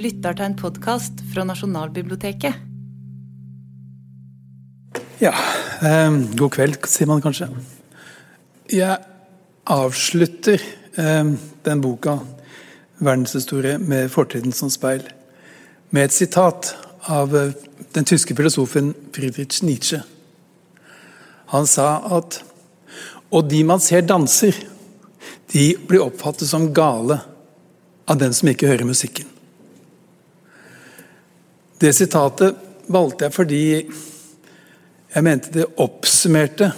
lytter til en podkast fra Nasjonalbiblioteket. Ja, eh, god kveld, sier man kanskje. Jeg avslutter eh, den boka, 'Verdenshistorie med fortiden som speil', med et sitat av eh, den tyske filosofen Friedrich Nietzsche. Han sa at Og de man ser danser, de blir oppfattet som gale av den som ikke hører musikken. Det sitatet valgte jeg fordi jeg mente det oppsummerte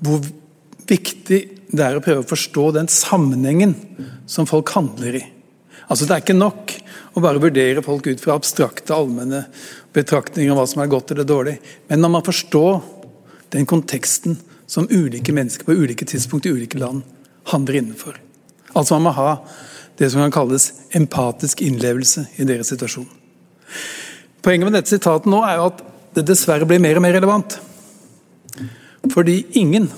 hvor viktig det er å prøve å forstå den sammenhengen som folk handler i. Altså Det er ikke nok å bare vurdere folk ut fra abstrakte, allmenne betraktninger om hva som er godt eller dårlig. Men når man forstår den konteksten som ulike mennesker på ulike tidspunkt i ulike land handler innenfor. Altså Man må ha det som kan kalles empatisk innlevelse i deres situasjon. Poenget med dette sitatet nå er jo at det dessverre blir mer og mer relevant. Fordi ingen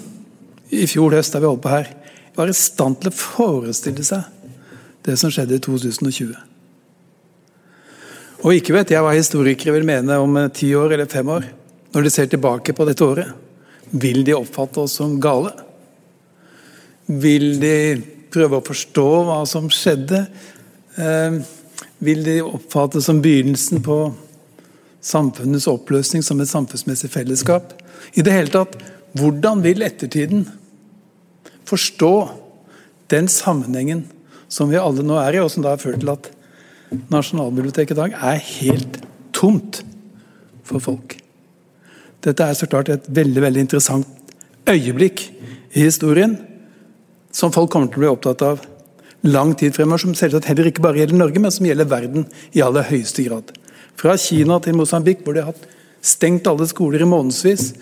i fjor høst da vi holdt på her, var i stand til å forestille seg det som skjedde i 2020. Og ikke vet jeg hva historikere vil mene om ti år eller fem år, når de ser tilbake på dette året. Vil de oppfatte oss som gale? Vil de prøve å forstå hva som skjedde? Eh, vil de oppfattes som begynnelsen på samfunnets oppløsning som et samfunnsmessig fellesskap? I det hele tatt, hvordan vil ettertiden forstå den sammenhengen som vi alle nå er i, og som da har ført til at Nasjonalbiblioteket i dag er helt tomt for folk? Dette er så klart et veldig veldig interessant øyeblikk i historien, som folk kommer til å bli opptatt av lang tid fremover. Som selvsagt heller ikke bare gjelder Norge, men som gjelder verden i aller høyeste grad. Fra Kina til Mosambik, hvor de har stengt alle skoler i månedsvis,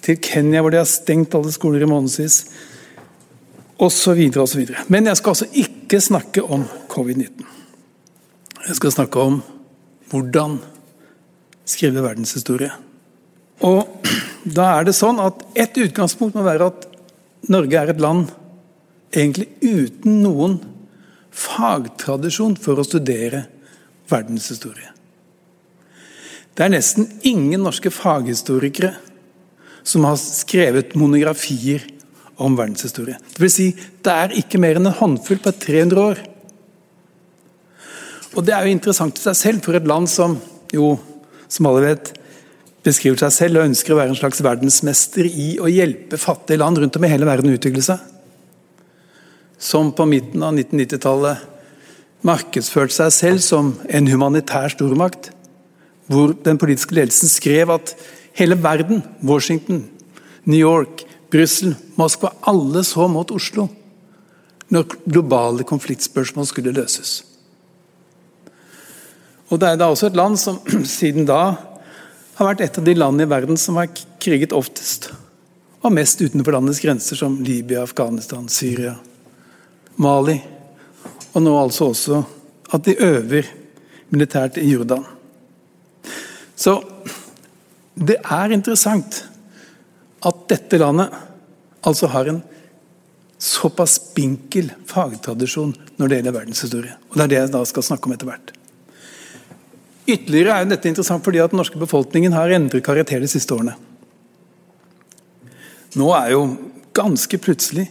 til Kenya, hvor de har stengt alle skoler i månedsvis, osv. osv. Men jeg skal altså ikke snakke om covid-19. Jeg skal snakke om hvordan skrive verdenshistorie. Og da er det sånn at Et utgangspunkt må være at Norge er et land egentlig uten noen fagtradisjon for å studere verdenshistorie. Det er nesten ingen norske faghistorikere som har skrevet monografier om verdenshistorie. Det vil si, det er ikke mer enn en håndfull på 300 år. Og Det er jo interessant i seg selv for et land som jo, som alle vet, beskriver seg selv og ønsker å være en slags verdensmester i å hjelpe fattige land rundt om i hele verden å utvikle seg. Som på midten av 1990-tallet markedsførte seg selv som en humanitær stormakt. Hvor den politiske ledelsen skrev at hele verden, Washington, New York, Brussel, Moskva, alle så mot Oslo når globale konfliktspørsmål skulle løses. Og Det er da også et land som siden da har vært et av de landene i verden som har kriget oftest og mest utenfor landets grenser, som Libya, Afghanistan, Syria, Mali. Og nå altså også at de øver militært i Jordan. Så det er interessant at dette landet altså har en såpass spinkel fagtradisjon når det gjelder verdenshistorie. Og Det er det jeg da skal snakke om etter hvert. Ytterligere er dette interessant fordi at den norske befolkningen har endret karakter de siste årene. Nå er jo ganske plutselig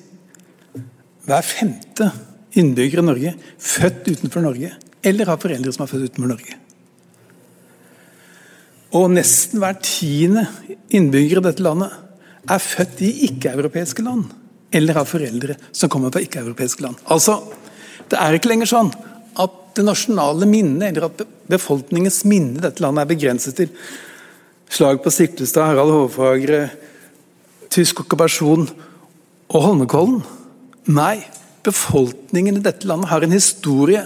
hver femte innbygger i Norge født utenfor Norge, eller har foreldre som er født utenfor Norge. Og nesten hver tiende innbygger i dette landet er født i ikke-europeiske land, eller har foreldre som kommer fra ikke-europeiske land. Altså, Det er ikke lenger sånn at det nasjonale minnet, eller at befolkningens minne i dette landet er begrenset til slag på Stiklestad, Harald Hårfagre, tysk okkupasjon og Holmenkollen. Nei, befolkningen i dette landet har en historie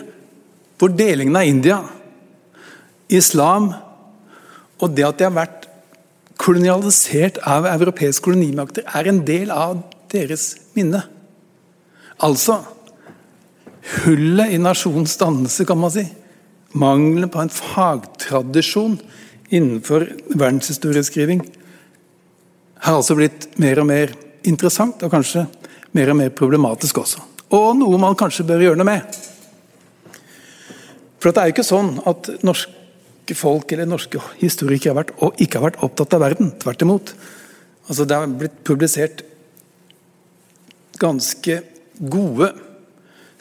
hvor delingen av India, islam og det at de har vært kolonialisert av europeiske kolonimakter, er en del av deres minne. Altså hullet i nasjonens dannelse, kan man si. Mangelen på en fagtradisjon innenfor verdenshistorieskriving har altså blitt mer og mer interessant, og kanskje mer og mer problematisk også. Og noe man kanskje bør gjøre noe med. For det er jo ikke sånn at norske folk eller norske historikere har vært, og ikke har vært opptatt av verden. Tvert imot. Altså, det har blitt publisert ganske gode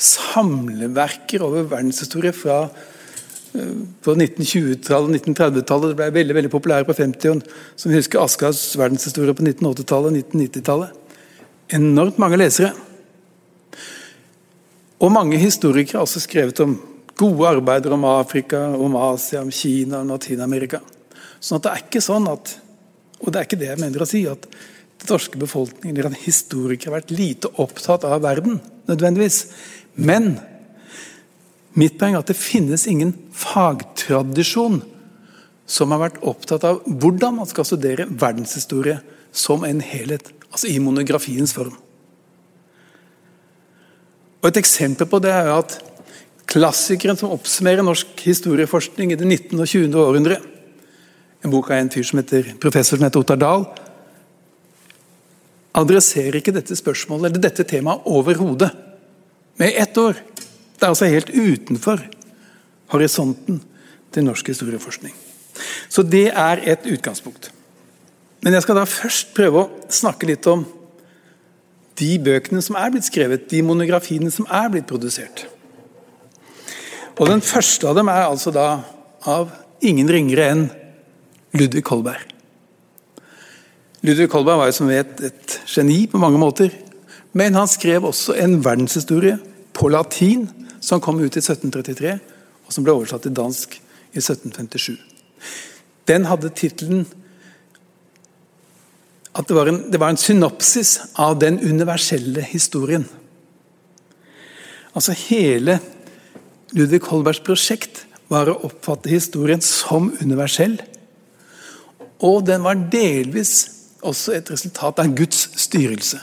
samleverker over verdenshistorie fra eh, på 1920-tallet 1930-tallet. Det ble veldig veldig populære på 50 Som vi husker Askars verdenshistorie på 1980-tallet og 1990-tallet. Enormt mange lesere. Og mange historikere har også skrevet om gode arbeider om Afrika, om Asia, om Kina, om Latin-Amerika. Sånn at det er ikke sånn at Og det er ikke det jeg mener å si, at den norske befolkningen eller en historikere har vært lite opptatt av verden, nødvendigvis. Men mitt poeng er at det finnes ingen fagtradisjon som har vært opptatt av hvordan man skal studere verdenshistorie som en helhet, altså i monografiens form. Og Et eksempel på det er at klassikeren som oppsummerer norsk historieforskning i det 19. og 20. århundre, en bok av en fyr som heter, professor som heter Ottar Dahl, adresserer ikke dette spørsmålet eller dette temaet overhodet. Med ett år. Det er altså helt utenfor horisonten til norsk historieforskning. Så det er et utgangspunkt. Men jeg skal da først prøve å snakke litt om de bøkene som er blitt skrevet, de monografiene som er blitt produsert. Og Den første av dem er altså da av ingen ringere enn Ludvig Kolberg. Ludvig Kolberg var jo som vet et geni på mange måter. Men han skrev også en verdenshistorie på latin som kom ut i 1733, og som ble oversatt til dansk i 1757. Den hadde tittelen at det var, en, det var en synopsis av den universelle historien. Altså Hele Ludvig Holbergs prosjekt var å oppfatte historien som universell. Og den var delvis også et resultat av Guds styrelse.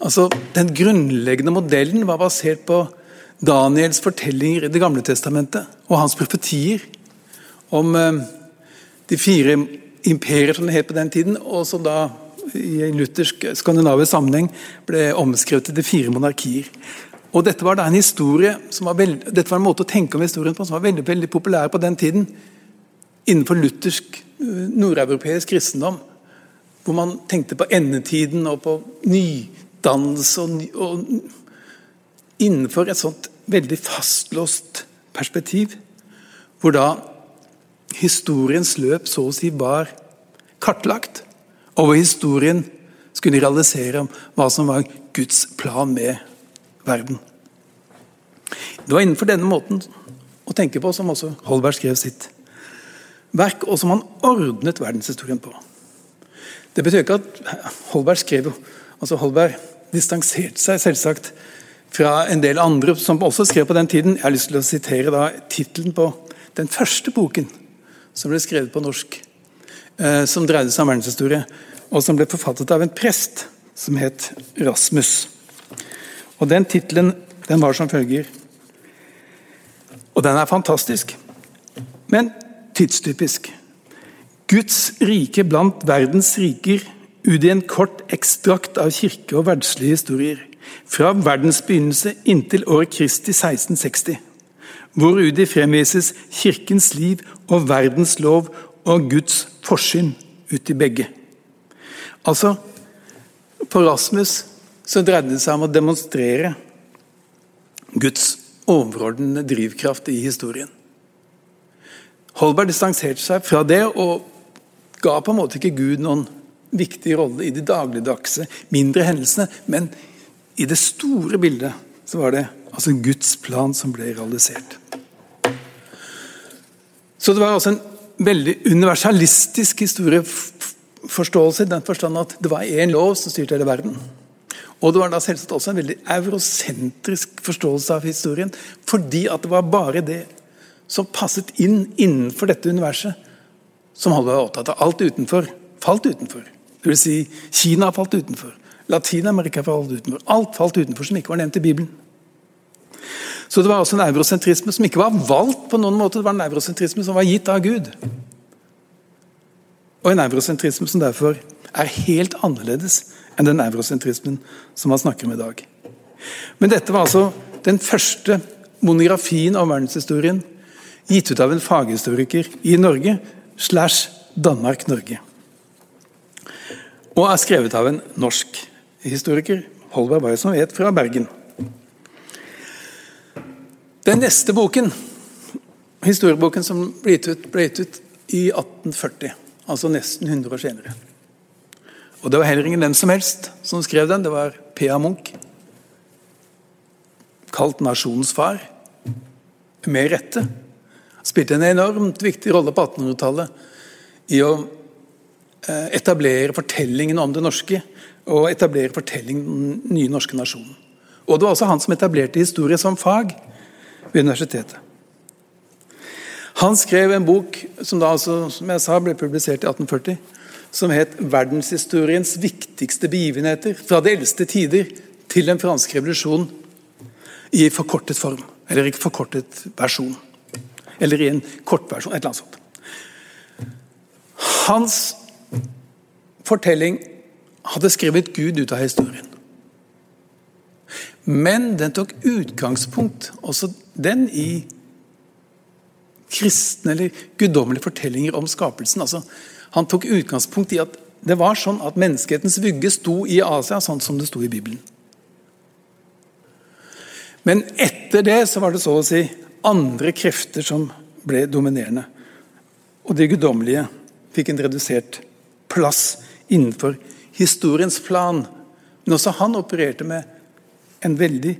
Altså, Den grunnleggende modellen var basert på Daniels fortellinger i Det gamle testamentet og hans profetier om eh, de fire imperier, som det het på den tiden, og som da i luthersk skandinavisk sammenheng ble omskrevet til de fire monarkier. Og Dette var da en historie som var veld, dette var en måte å tenke om historien på som var veldig, veldig populær på den tiden innenfor luthersk eh, nordeuropeisk kristendom. Hvor man tenkte på endetiden og på nydannelse og, og innenfor et sånt veldig fastlåst perspektiv. Hvor da historiens løp så å si var kartlagt, og hvor historien skulle realisere hva som var Guds plan med verden. Det var innenfor denne måten å tenke på som også Holberg skrev sitt verk, og som han ordnet verdenshistorien på. Det betyr ikke at Holberg skrev altså Holberg distanserte seg selvsagt fra en del andre som også skrev på den tiden. Jeg har lyst til å sitere da tittelen på den første boken som ble skrevet på norsk, eh, som dreide seg om verdenshistorie, og som ble forfattet av en prest som het Rasmus. Og Den tittelen var som følger Og den er fantastisk, men tidstypisk. Guds rike blant verdens riker ut i en kort ekstrakt av kirke- og verdslige historier. Fra verdens begynnelse inntil år Kristi 1660 hvor det fremvises kirkens liv og verdens lov og Guds forsyn ut i begge. Altså, For Rasmus så dreide det seg om å demonstrere Guds overordnede drivkraft i historien. Holberg distanserte seg fra det og ga på en måte ikke Gud noen viktig rolle i de dagligdagse, mindre hendelsene, men i det store bildet så var det altså Guds plan som ble realisert. Så det var altså en veldig universalistisk historieforståelse i den forstand at det var én lov som styrte hele verden. Og det var da selvsagt også en veldig eurosentrisk forståelse av historien, fordi at det var bare det som passet inn innenfor dette universet, som Halvard var opptatt av. Alt utenfor falt utenfor. Det vil si, Kina falt utenfor. Latin-Amerika falt utenfor. Alt falt utenfor som ikke var nevnt i Bibelen. Så det var også nevrosentrisme som ikke var valgt på noen måte, det var nevrosentrisme som var gitt av Gud. Og en nevrosentrisme som derfor er helt annerledes enn den nevrosentrismen som man snakker om i dag. Men dette var altså den første monografien om verdenshistorien gitt ut av en faghistoriker i Norge slash Danmark-Norge. Og er skrevet av en norsk historiker, Holberg Bayer, som vet, fra Bergen. Den neste boken, historieboken som ble gitt ut, ble gitt ut i 1840, altså nesten 100 år senere. Og Det var heller ingen hvem som helst som skrev den, det var P.A. Munch. Kalt nasjonens far. Med rette. Spilte en enormt viktig rolle på 1800-tallet i å eh, etablere fortellingen om det norske og etablere fortellingen om den nye norske nasjonen. Og det var også han som etablerte historie som fag ved universitetet. Han skrev en bok som da altså, som jeg sa, ble publisert i 1840, som het 'Verdenshistoriens viktigste begivenheter fra de eldste tider til den franske revolusjon' i forkortet form. Eller ikke forkortet versjon. Eller i en kortversjon. Et eller annet sånt. Hans fortelling hadde skrevet Gud ut av historien. Men den tok utgangspunkt, også den, i kristne eller guddommelige fortellinger om skapelsen. Altså, han tok utgangspunkt i at det var sånn at menneskehetens vugge sto i Asia, sånn som det sto i Bibelen. Men etter det så var det så å si andre krefter som ble dominerende. Og det guddommelige fikk en redusert plass innenfor historiens plan. Men også han opererte med en veldig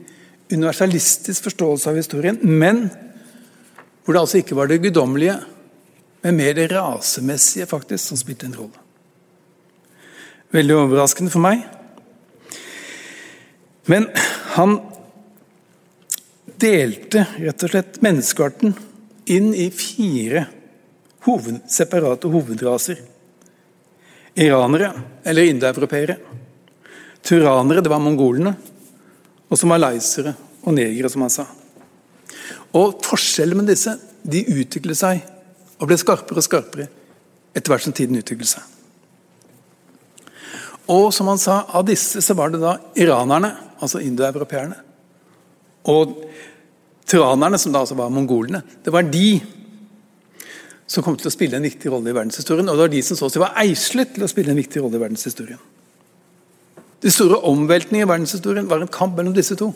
universalistisk forståelse av historien, men hvor det altså ikke var det guddommelige, men mer det rasemessige faktisk, som spilte en rolle. Veldig overraskende for meg. Men han delte rett og slett menneskearten inn i fire hoved, separate hovedraser. Iranere, eller indoeuropeere. Turanere, det var mongolene. Og så malaysere og negere, som han sa. Og Forskjellen med disse de utviklet seg og ble skarpere og skarpere etter hvert som tiden utviklet seg. Og som han sa, av disse så var det da iranerne, altså indoeuropeerne, og tranerne, som da altså var mongolene. Det var de som kom til å spille en viktig rolle i verdenshistorien. Og det var de som så seg var eislet til å spille en viktig rolle i verdenshistorien. De store omveltningene i verdenshistorien var en kamp mellom disse to.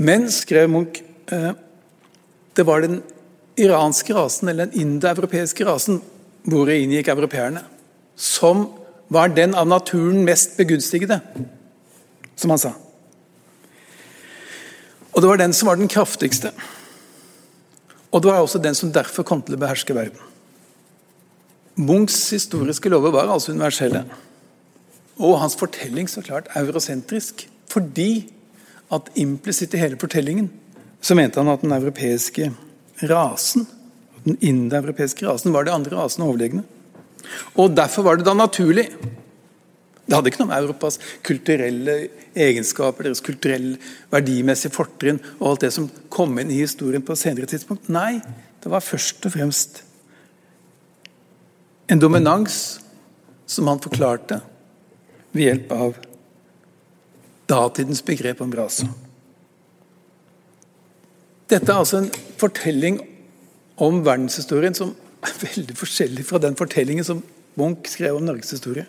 Men, skrev Munch, eh, det var den iranske rasen, eller den indoeuropeiske rasen, hvor det inngikk europeerne, som var den av naturen mest begunstigede, som han sa. Og det var den som var den kraftigste. Og det var også den som derfor kom til å beherske verden. Munchs historiske lover var altså universelle. Og hans fortelling så klart eurosentrisk. Fordi at implisitt i hele fortellingen så mente han at den europeiske rasen, den indoeuropeiske rasen, var de andre rasene overlegne. Og Derfor var det da naturlig det hadde ikke noe med Europas kulturelle egenskaper, deres kulturelle verdimessige fortrinn og alt det som kom inn i historien på et senere tidspunkt. Nei, det var først og fremst en dominans som han forklarte ved hjelp av datidens begrep om rase. Dette er altså en fortelling om verdenshistorien som er veldig forskjellig fra den fortellingen som Munch skrev om Norges historie.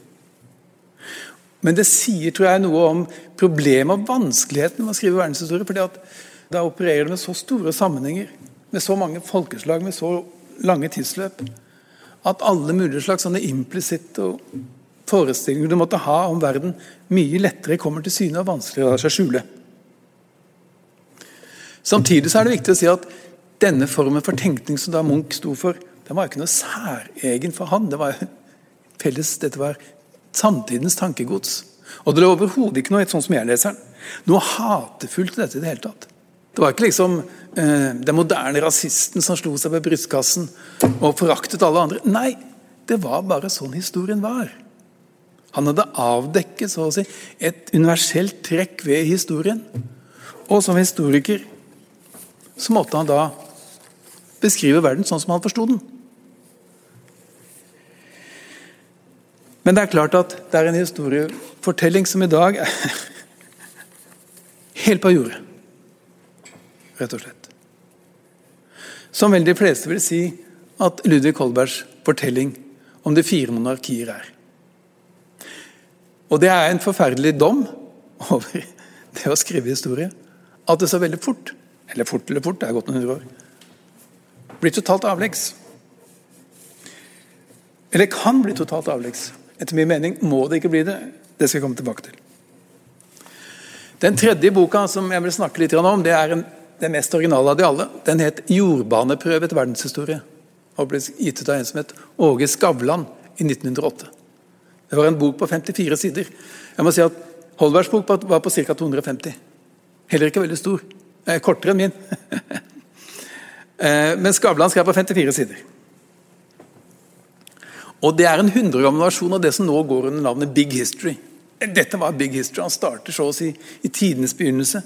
Men det sier tror jeg, noe om problemet og vanskeligheten med å skrive verdenshistorie. fordi at Da opererer det med så store sammenhenger, med så mange folkeslag, med så lange tidsløp, at alle mulige slags sånne implisitte forestillinger du måtte ha om verden, mye lettere kommer til syne og vanskeligere lar seg skjule. Samtidig så er det viktig å si at denne formen for tenkning som da Munch sto for, den var ikke noe særegen for han. Det var felles, dette var samtidens tankegods. Og det lå overhodet ikke noe sånn som jeg leser den. Noe hatefullt i dette i det hele tatt. Det var ikke liksom eh, den moderne rasisten som slo seg ved brystkassen og foraktet alle andre. Nei, det var bare sånn historien var. Han hadde avdekket så å si, et universelt trekk ved historien. Og som historiker så måtte han da beskrive verden sånn som han forsto den. Men det er klart at det er en historiefortelling som i dag er helt på jordet. rett og slett. Som vel de fleste vil si at Ludvig Holbergs fortelling om de fire monarkier er. Og det er en forferdelig dom over det å skrive historie. At det så veldig fort, eller fort eller fort, det er gått noen hundre år, blir totalt avleggs. Eller kan bli totalt avleggs. Etter min mening må det ikke bli det. Det skal jeg komme tilbake til. Den tredje boka som jeg vil snakke litt om, det er en, den mest originale av de alle. Den het 'Jordbaneprøve til verdenshistorie' og ble gitt ut av en som het Åge Skavlan i 1908. Det var en bok på 54 sider. Jeg må si at Holbergs bok var på ca. 250. Heller ikke veldig stor. Eh, kortere enn min. eh, men Skavlan skrev på 54 sider. Og Det er en 100 gammel versjon av det som nå går under navnet Big History. Dette var Big History. Han starter så å si i tidenes begynnelse.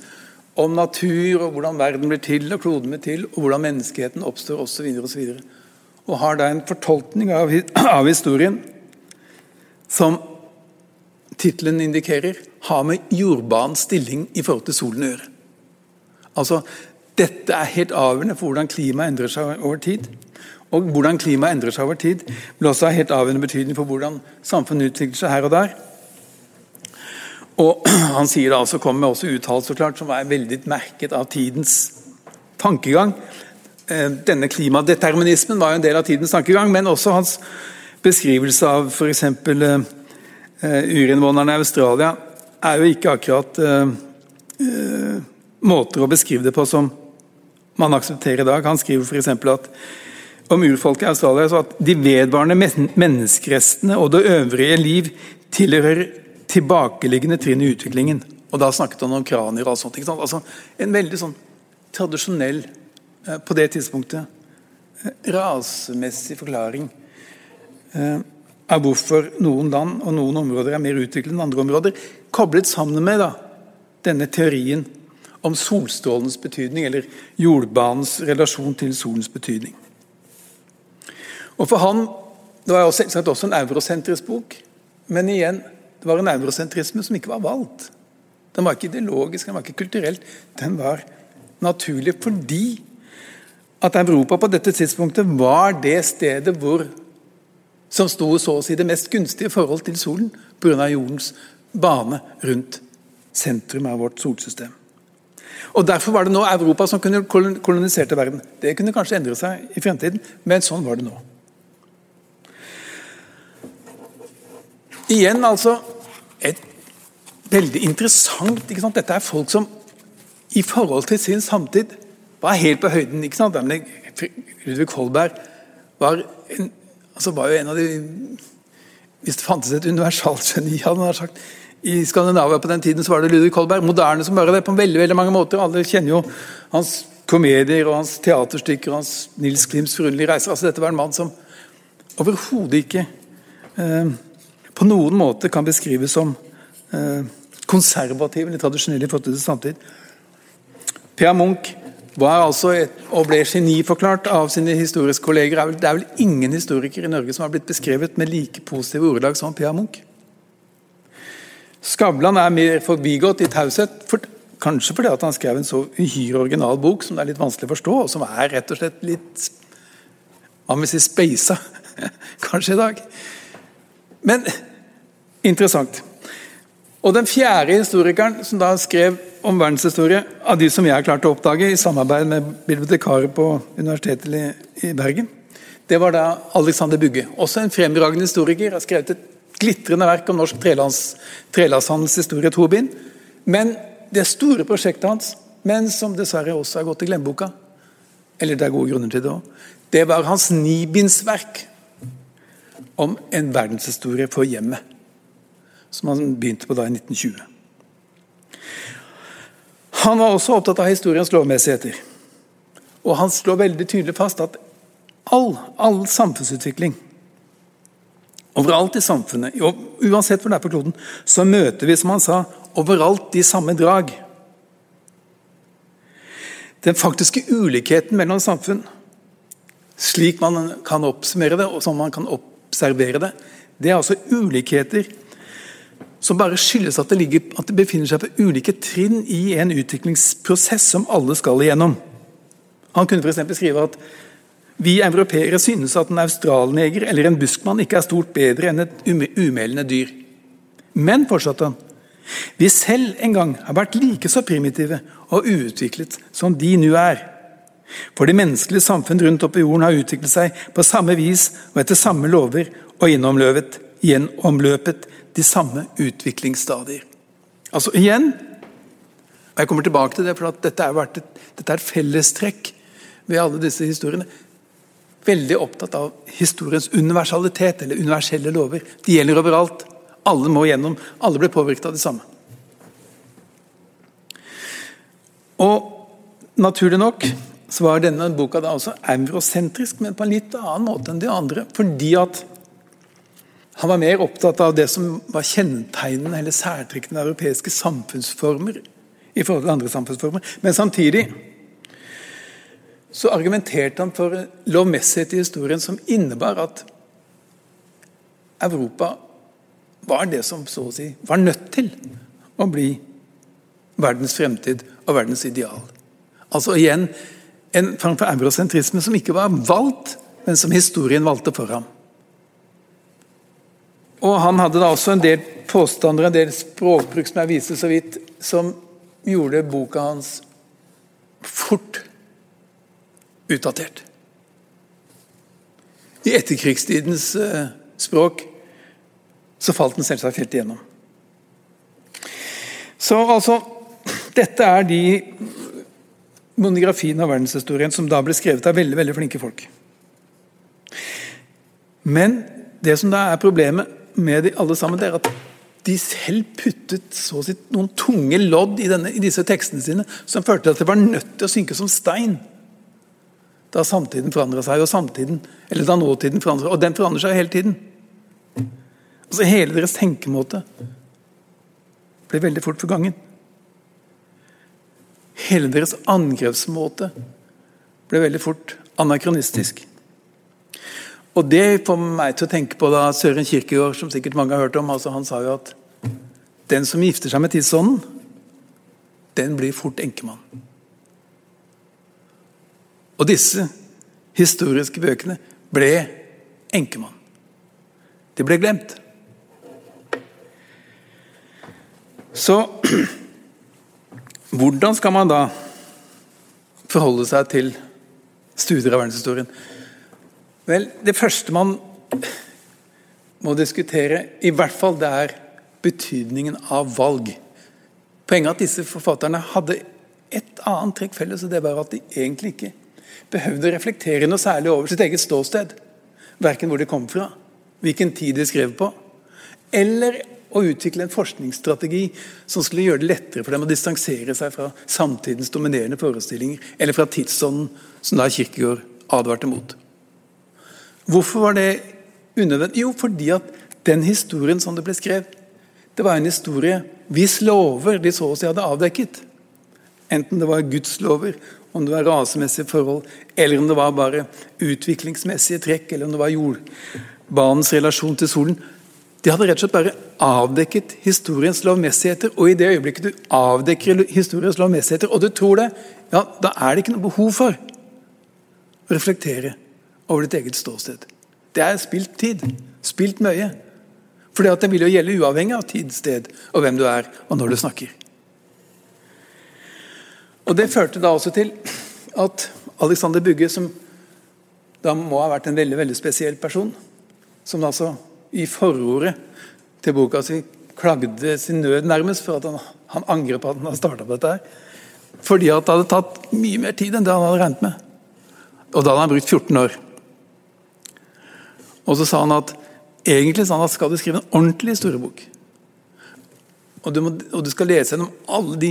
Om natur, og hvordan verden blir til, og kloden blir til, og hvordan menneskeheten oppstår osv. Og, så videre, og, og har da en fortolkning av, av historien som tittelen indikerer, har med jordbanens stilling i forhold til solen å gjøre. Altså, Dette er helt avgjørende for hvordan klimaet endrer seg over tid. Og hvordan klimaet endrer seg over tid, vil også ha helt avgjørende betydning for hvordan samfunnet utvikler seg her og der. Og Han sier da altså, kommer med også uttalelser klart, som er veldig merket av tidens tankegang. Eh, denne klimadeterminismen var jo en del av tidens tankegang, men også hans beskrivelse av f.eks. Uh, eh, urinnvånerne i Australia er jo ikke akkurat uh, måter å beskrive det på som man aksepterer i dag. Han skriver f.eks. at om urfolket i Australia så at de vedvarende menneskerestene og det øvrige liv tilhører tilbakeliggende trinn i utviklingen. Og Da snakket han om kranier og sånt. Altså, en veldig sånn tradisjonell, på det tidspunktet, rasemessig forklaring Eh, av hvorfor noen land og noen områder er mer utviklet enn andre områder, koblet sammen med da, denne teorien om solstrålens betydning, eller jordbanens relasjon til solens betydning. Og for han, Det var selvsagt også en eurosentrisk bok, men igjen, det var en eurosentrisme som ikke var valgt. Den var ikke ideologisk, den var ikke kulturelt. Den var naturlig fordi at Europa på dette tidspunktet var det stedet hvor som sto så å si det mest gunstige forhold til solen pga. jordens bane rundt sentrum av vårt solsystem. Og Derfor var det nå Europa som kunne koloniserte verden. Det kunne kanskje endre seg i fremtiden, men sånn var det nå. Igjen altså et veldig interessant ikke sant? Dette er folk som i forhold til sin samtid var helt på høyden. ikke sant? Ludvig Holberg var en altså var jo en av de Hvis det fantes et universalgeni hadde han sagt, i Skandinavia på den tiden, så var det Ludvig Kolberg. Moderne som bare det, på veldig veldig mange måter. Alle kjenner jo hans komedier og hans teaterstykker og hans Nils Klims forunderlige reiser. Altså, dette var en mann som overhodet ikke eh, på noen måte kan beskrives som eh, konservativ eller tradisjonell i forhold til samtid. Per Munch var altså og ble geniforklart av sine historiske kolleger. Det er vel ingen historiker i Norge som har blitt beskrevet med like positive ordelag som P.A. Munch. Skavlan er mer forbigått i taushet, for, kanskje fordi han skrev en så uhyre original bok som det er litt vanskelig å forstå, og som er rett og slett litt Man vil si speisa, kanskje i dag. Men interessant. Og Den fjerde historikeren som da skrev om verdenshistorie, av de som jeg klarte klart å oppdage i samarbeid med bibliotekarer på Universitetet i Bergen, det var da Alexander Bugge. Også en fremragende historiker. Har skrevet et glitrende verk om norsk trelasthandels historie, to. Men det store prosjektet hans, men som dessverre også har gått i glemmeboka, eller det er gode grunner til det òg, det var hans nibindsverk om en verdenshistorie for hjemmet som han begynte på da i 1920. Han var også opptatt av historiens lovmessigheter. Og han slår veldig tydelig fast at all, all samfunnsutvikling Overalt i samfunnet, uansett hvor det er på kloden, så møter vi, som han sa, overalt de samme drag. Den faktiske ulikheten mellom samfunn, slik man kan oppsummere det, og som man kan observere det, det er altså ulikheter som bare skyldes at det, ligger, at det befinner seg på ulike trinn i en utviklingsprosess som alle skal igjennom. Han kunne f.eks. skrive at vi europeere synes at en australneger eller en buskmann ikke er stort bedre enn et umelende dyr. Men, fortsatte han, vi selv en gang har vært like så primitive og uutviklet som de nå er. For det menneskelige samfunn rundt oppe i jorden har utviklet seg på samme vis og etter samme lover og gjennomløpet, gjennomløpet de samme utviklingsstadier. Altså igjen, og jeg kommer tilbake til det, for dette er, et, dette er fellestrekk ved alle disse historiene. Veldig opptatt av historiens universalitet, eller universelle lover. De gjelder overalt. Alle må gjennom, alle ble påvirket av det samme. Og Naturlig nok så var denne boka da også eurosentrisk, men på en litt annen måte enn de andre. Fordi at han var mer opptatt av det som var kjennetegnende eller særtrekkende europeiske samfunnsformer i forhold til andre samfunnsformer. Men samtidig så argumenterte han for lovmessighet i historien som innebar at Europa var det som så å si var nødt til å bli verdens fremtid og verdens ideal. Altså igjen en form for eurosentrisme som ikke var valgt, men som historien valgte for ham. Og Han hadde da også en del påstander, en del språkbruk som jeg viste så vidt, som gjorde boka hans fort utdatert. I etterkrigstidens uh, språk så falt den selvsagt helt igjennom. Så altså Dette er de monografiene av verdenshistorien som da ble skrevet av veldig, veldig flinke folk. Men det som da er problemet med de alle sammen, det er at de selv puttet så sitt, noen tunge lodd i, denne, i, disse tekstene sine som førte til at det var nødt til å synke som stein. Da samtiden forandra seg, og samtiden, eller da nåtiden forandra seg. Og den forandrer seg hele tiden. Altså Hele deres tenkemåte ble veldig fort forgangen. Hele deres angrepsmåte ble veldig fort anakronistisk. Og Det får meg til å tenke på da Søren Kirkegård, som sikkert mange har hørt om. altså Han sa jo at den som gifter seg med tidsånden, den blir fort enkemann. Og disse historiske bøkene ble enkemann. De ble glemt. Så hvordan skal man da forholde seg til studier av verdenshistorien? Vel, Det første man må diskutere, i hvert fall det er betydningen av valg. Poenget er at disse forfatterne hadde et annet trekk felles, og det var at de egentlig ikke behøvde å reflektere noe særlig over sitt eget ståsted. Verken hvor de kom fra, hvilken tid de skrev på, eller å utvikle en forskningsstrategi som skulle gjøre det lettere for dem å distansere seg fra samtidens dominerende forestillinger, eller fra tidsånden som da Kirkegård advarte mot. Hvorfor var det unødvendig? Jo, fordi at den historien som det ble skrevet, det var en historie hvis lover de så å si hadde avdekket. Enten det var Guds lover, om det var rasemessige forhold, eller om det var bare utviklingsmessige trekk, eller om det var jordbanens relasjon til solen. De hadde rett og slett bare avdekket historiens lovmessigheter. Og i det øyeblikket du avdekker historiens lovmessigheter, og du tror det, ja, da er det ikke noe behov for å reflektere over ditt eget ståsted. Det er spilt tid. Spilt mye. For det vil jo gjelde uavhengig av tid, sted og hvem du er, og når du snakker. Og Det førte da også til at Alexander Bugge, som da må ha vært en veldig veldig spesiell person, som altså i forordet til boka si klagde sin nød nærmest for at han, han angrer på at han har starta på dette. her, Fordi at det hadde tatt mye mer tid enn det han hadde regnet med. Og da hadde han brukt 14 år. Og så sa han at egentlig sa han at skal du skrive en ordentlig historiebok, og du, må, og du skal lese gjennom alle de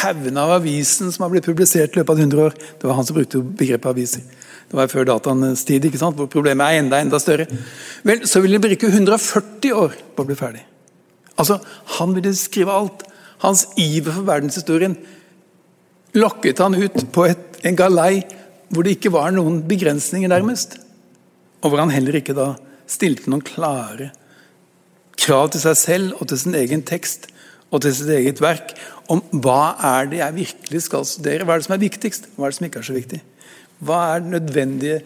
haugene av avisen som har blitt publisert i løpet av 100 år Det var han som brukte begrepet aviser. Det var før dataens tid, ikke sant? hvor problemet er enda enda større. Vel, Så ville han bruke 140 år på å bli ferdig. Altså, Han ville skrive alt. Hans iver for verdenshistorien lokket han ut på et, en galei hvor det ikke var noen begrensninger, nærmest. Og hvor han heller ikke da stilte noen klare krav til seg selv og til sin egen tekst og til sitt eget verk om hva er det jeg virkelig skal studere. Hva er det som er viktigst, hva er det som ikke er så viktig? Hva er nødvendige,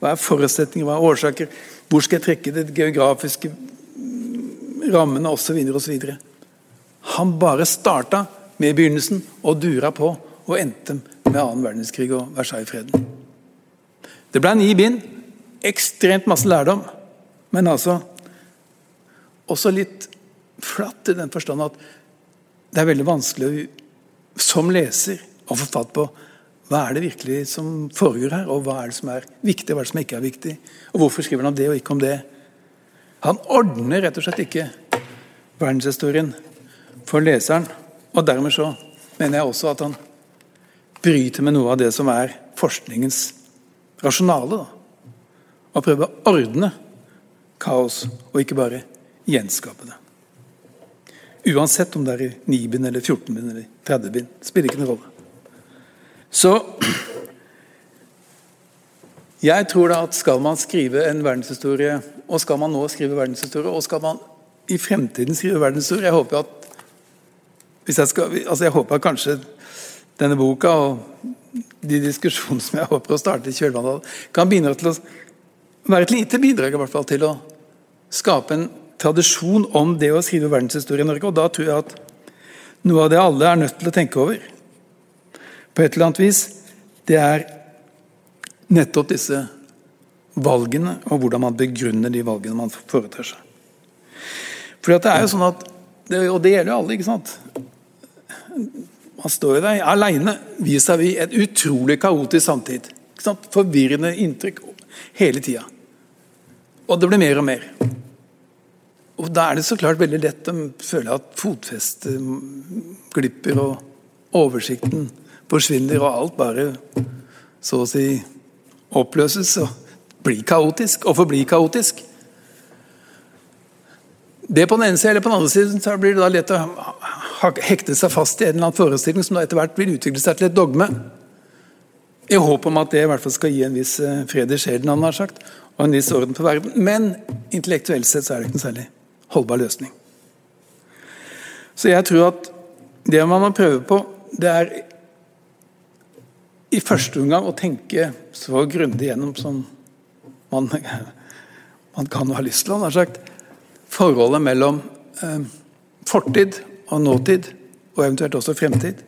hva er forutsetninger, hva er årsaker? Hvor skal jeg trekke det geografiske rammene osv. osv. Han bare starta med begynnelsen og dura på og endte med annen verdenskrig og Versailles-freden. Det ble ni bind, ekstremt masse lærdom, men altså også litt flatt i den forstand at det er veldig vanskelig som leser å få fatt på hva er det virkelig som foregår her, og hva er det som er viktig, og hva er det som ikke er viktig. Og hvorfor skriver han om det og ikke om det? Han ordner rett og slett ikke verdenshistorien for leseren. Og dermed så mener jeg også at han bryter med noe av det som er forskningens rasjonale. Da. Å prøve å ordne kaos, og ikke bare gjenskape det. Uansett om det er i 9 bind, eller 14 bind eller 30 bind. Spiller ikke noen rolle. Så jeg tror da at skal man skrive en verdenshistorie, og skal man nå skrive verdenshistorie, og skal man i fremtiden skrive verdenshistorie Jeg håper at jeg, skal, altså jeg håper kanskje denne boka og de diskusjonene som jeg håper å starte i kjølvannet kan bidra til å være et lite bidrag i hvert fall til å skape en tradisjon om det å skrive verdenshistorie i Norge. Og da tror jeg at noe av det alle er nødt til å tenke over, på et eller annet vis, det er nettopp disse valgene, og hvordan man begrunner de valgene man foretar seg. For det er jo sånn at, Og det gjelder jo alle, ikke sant? Man står jo der aleine vis-à-vis et utrolig kaotisk samtid. Forvirrende inntrykk hele tida. Og det blir mer og mer. Og Da er det så klart veldig lett å føle at fotfestet glipper, og oversikten forsvinner, og alt bare så å si oppløses og blir kaotisk, og forblir kaotisk. Det på den ene siden, eller på den andre siden så blir det da lett å hekte seg fast i en eller annen forestilling som da etter hvert vil utvikle seg til et dogme. I håp om at det i hvert fall skal gi en viss eh, fred i sjelen, han har sagt, og en viss orden på verden. Men intellektuelt sett så er det ikke noen særlig holdbar løsning. Så jeg tror at det man må prøve på, det er i første omgang å tenke så grundig gjennom som man, man kan ha lyst til. Han har sagt forholdet mellom eh, fortid og nåtid, og eventuelt også fremtid.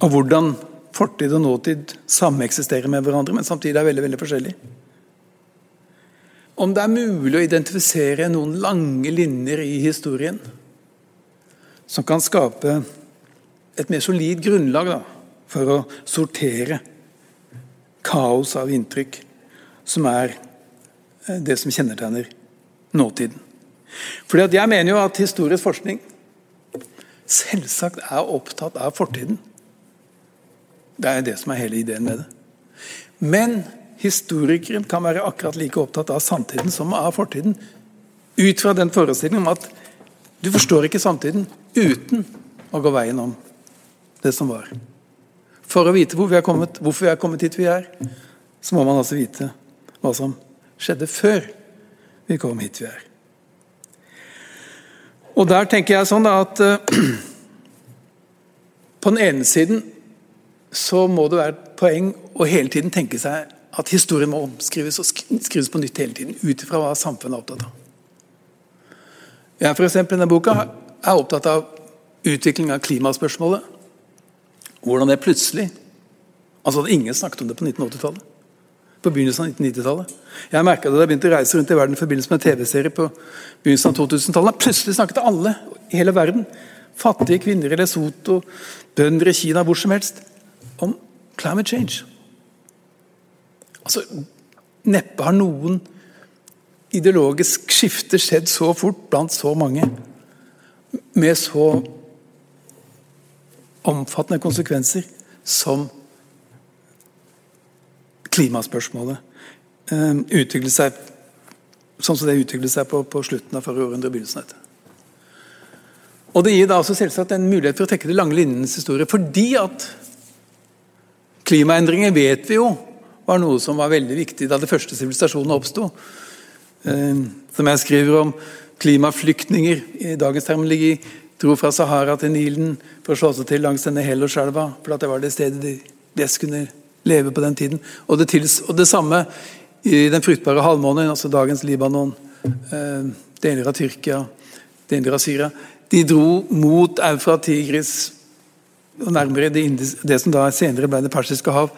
Og hvordan fortid og nåtid sameksisterer med hverandre, men samtidig er veldig veldig forskjellige. Om det er mulig å identifisere noen lange linjer i historien som kan skape et mer solid grunnlag da, for å sortere kaos av inntrykk, som er eh, det som kjennetegner nåtiden. Fordi Jeg mener jo at historisk forskning selvsagt er opptatt av fortiden. Det er det som er hele ideen med det. Men historikeren kan være akkurat like opptatt av samtiden som av fortiden. Ut fra den forestillingen om at du forstår ikke samtiden uten å gå veien om det som var. For å vite hvor vi kommet, hvorfor vi er kommet hit vi er, så må man altså vite hva som skjedde før vi kom hit vi er. Og der tenker jeg sånn da at uh, På den ene siden så må det være et poeng å hele tiden tenke seg at historien må omskrives og skrives på nytt hele tiden, ut ifra hva samfunnet er opptatt av. Jeg for eksempel, i denne boka er opptatt av utvikling av klimaspørsmålet. Hvordan det plutselig Altså at ingen snakket om det på 1980-tallet. På begynnelsen av 1990-tallet. Jeg merka det da jeg begynte å reise rundt i verden i forbindelse med TV-serie på begynnelsen av 2000-tallet. Plutselig snakket alle i hele verden, fattige kvinner i Lesotho, bønder i Kina, hvor som helst, om climate change. Altså, Neppe har noen ideologisk skifte skjedd så fort blant så mange, med så omfattende konsekvenser som klimaspørsmålet uh, utviklet seg sånn som det utviklet seg på, på slutten av forrige århundre. begynnelsen av Og Det gir da også selvsagt en mulighet for å trekke det lange linjenes historie. Fordi at klimaendringer vet vi jo var noe som var veldig viktig da det første sivilisasjonen oppsto. Uh, som jeg skriver om, klimaflyktninger i dagens terminologi dro fra Sahara til Nilen for å slå seg til langs denne Helloselva, for det var det stedet de best kunne leve på den tiden. Og det, tils, og det samme i den fruktbare halvmånen, altså dagens Libanon, eh, deler av Tyrkia, deler av Syria. De dro mot Eufrat Tigris og nærmere det, det, som da senere ble Det persiske hav,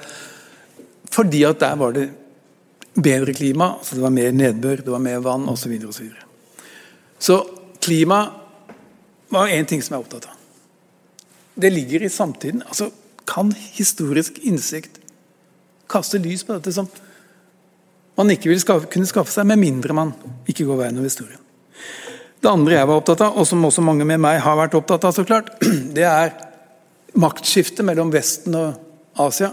fordi at der var det bedre klima, så det var mer nedbør, det var mer vann osv. Så, så, videre. så klima var én ting som jeg er opptatt av. Det ligger i samtiden. altså Kan historisk innsikt kaste lys på dette som man ikke vil skaffe, kunne skaffe seg, med mindre man ikke går veien over historien. Det andre jeg var opptatt av, og som også mange med meg har vært opptatt av, så klart, det er maktskiftet mellom Vesten og Asia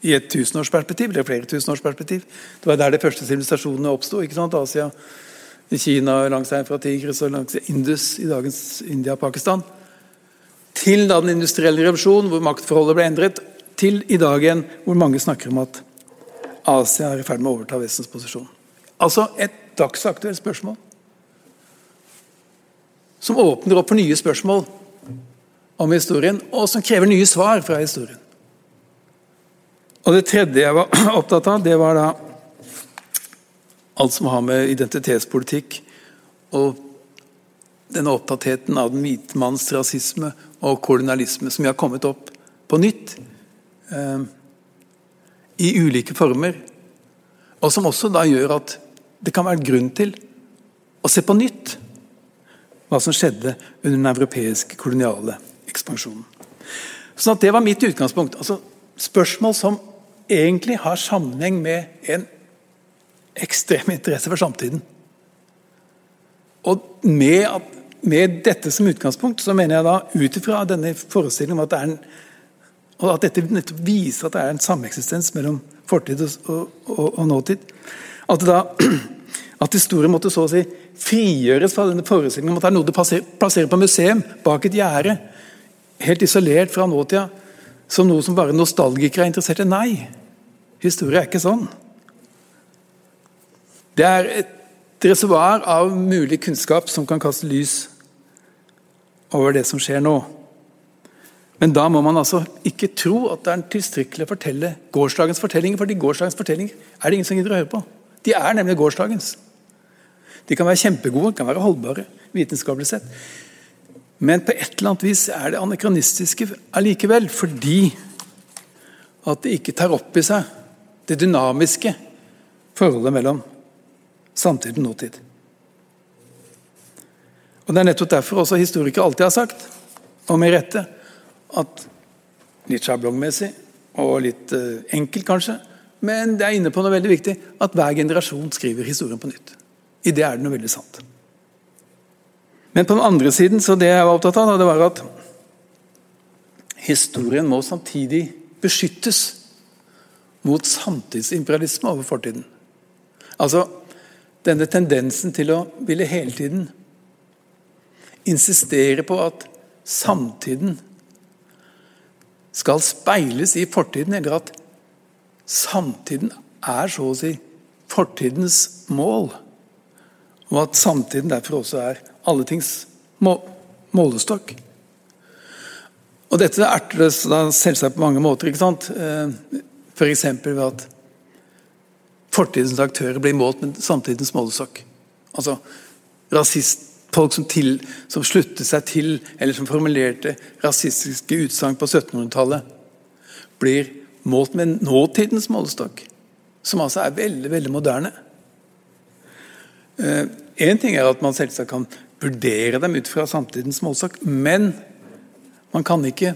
i et tusenårsperspektiv, eller flere tusenårsperspektiv. Det var der de første sivilisasjonene oppsto. Asia, Kina, langs fra Tigris og langs Indus i dagens India og Pakistan. Til da den industrielle revolusjonen, hvor maktforholdet ble endret, til i dag igjen, hvor mange snakker om at Asia er i ferd med å overta Vestens posisjon. Altså et dagsaktuelt spørsmål som åpner opp for nye spørsmål om historien, og som krever nye svar fra historien. Og Det tredje jeg var opptatt av, det var da alt som har med identitetspolitikk og denne opptattheten av den hvite manns rasisme og kolonialisme som har kommet opp på nytt eh, i ulike former, og som også da gjør at det kan være grunn til å se på nytt hva som skjedde under den europeiske koloniale ekspansjonen. Sånn at Det var mitt utgangspunkt. Altså, spørsmål som egentlig har sammenheng med en ekstrem interesse for samtiden. Og med, at, med, dette som utgangspunkt, så mener jeg da, ut ifra denne forestillingen om at det er en og at dette nettopp viser at det er en sameksistens mellom fortid og, og, og nåtid. At, da, at historien måtte så å si frigjøres fra denne forestillingen om at det er noe du plasserer på museum bak et gjerde, helt isolert fra nåtida, som noe som bare nostalgikere er interessert i. Nei, historie er ikke sånn. Det er et reservoar av mulig kunnskap som kan kaste lys over det som skjer nå. Men da må man altså ikke tro at det er tilstrekkelig å fortelle gårsdagens fortellinger, fordi gårsdagens fortellinger er det ingen som gidder å høre på. De er nemlig gårsdagens. De kan være kjempegode, kan være holdbare vitenskapelig sett. Men på et eller annet vis er det anakronistiske allikevel, fordi at det ikke tar opp i seg det dynamiske forholdet mellom samtid og nåtid. Og Det er nettopp derfor også historikere alltid har sagt, og med rette, at litt sjablongmessig og litt uh, enkelt kanskje, men det er inne på noe veldig viktig, at hver generasjon skriver historien på nytt. I det er det noe veldig sant. Men på den andre siden, så det jeg var opptatt av, det var at historien må samtidig beskyttes mot samtidsimperialisme over fortiden. Altså, denne tendensen til å ville hele tiden insistere på at samtiden skal speiles i fortiden, eller at samtiden er så å si fortidens mål. Og at samtiden derfor også er alle tings målestokk. Og Dette erter det selvsagt på mange måter. ikke sant? Eh, F.eks. ved at fortidens aktører blir målt med samtidens målestokk. Altså rasist, folk som, til, som sluttet seg til, eller som formulerte rasistiske utsagn på 1700-tallet, blir målt med nåtidens målestokk, som altså er veldig, veldig moderne. Én eh, ting er at man selvsagt kan vurdere dem ut fra samtidens målestokk, men man kan ikke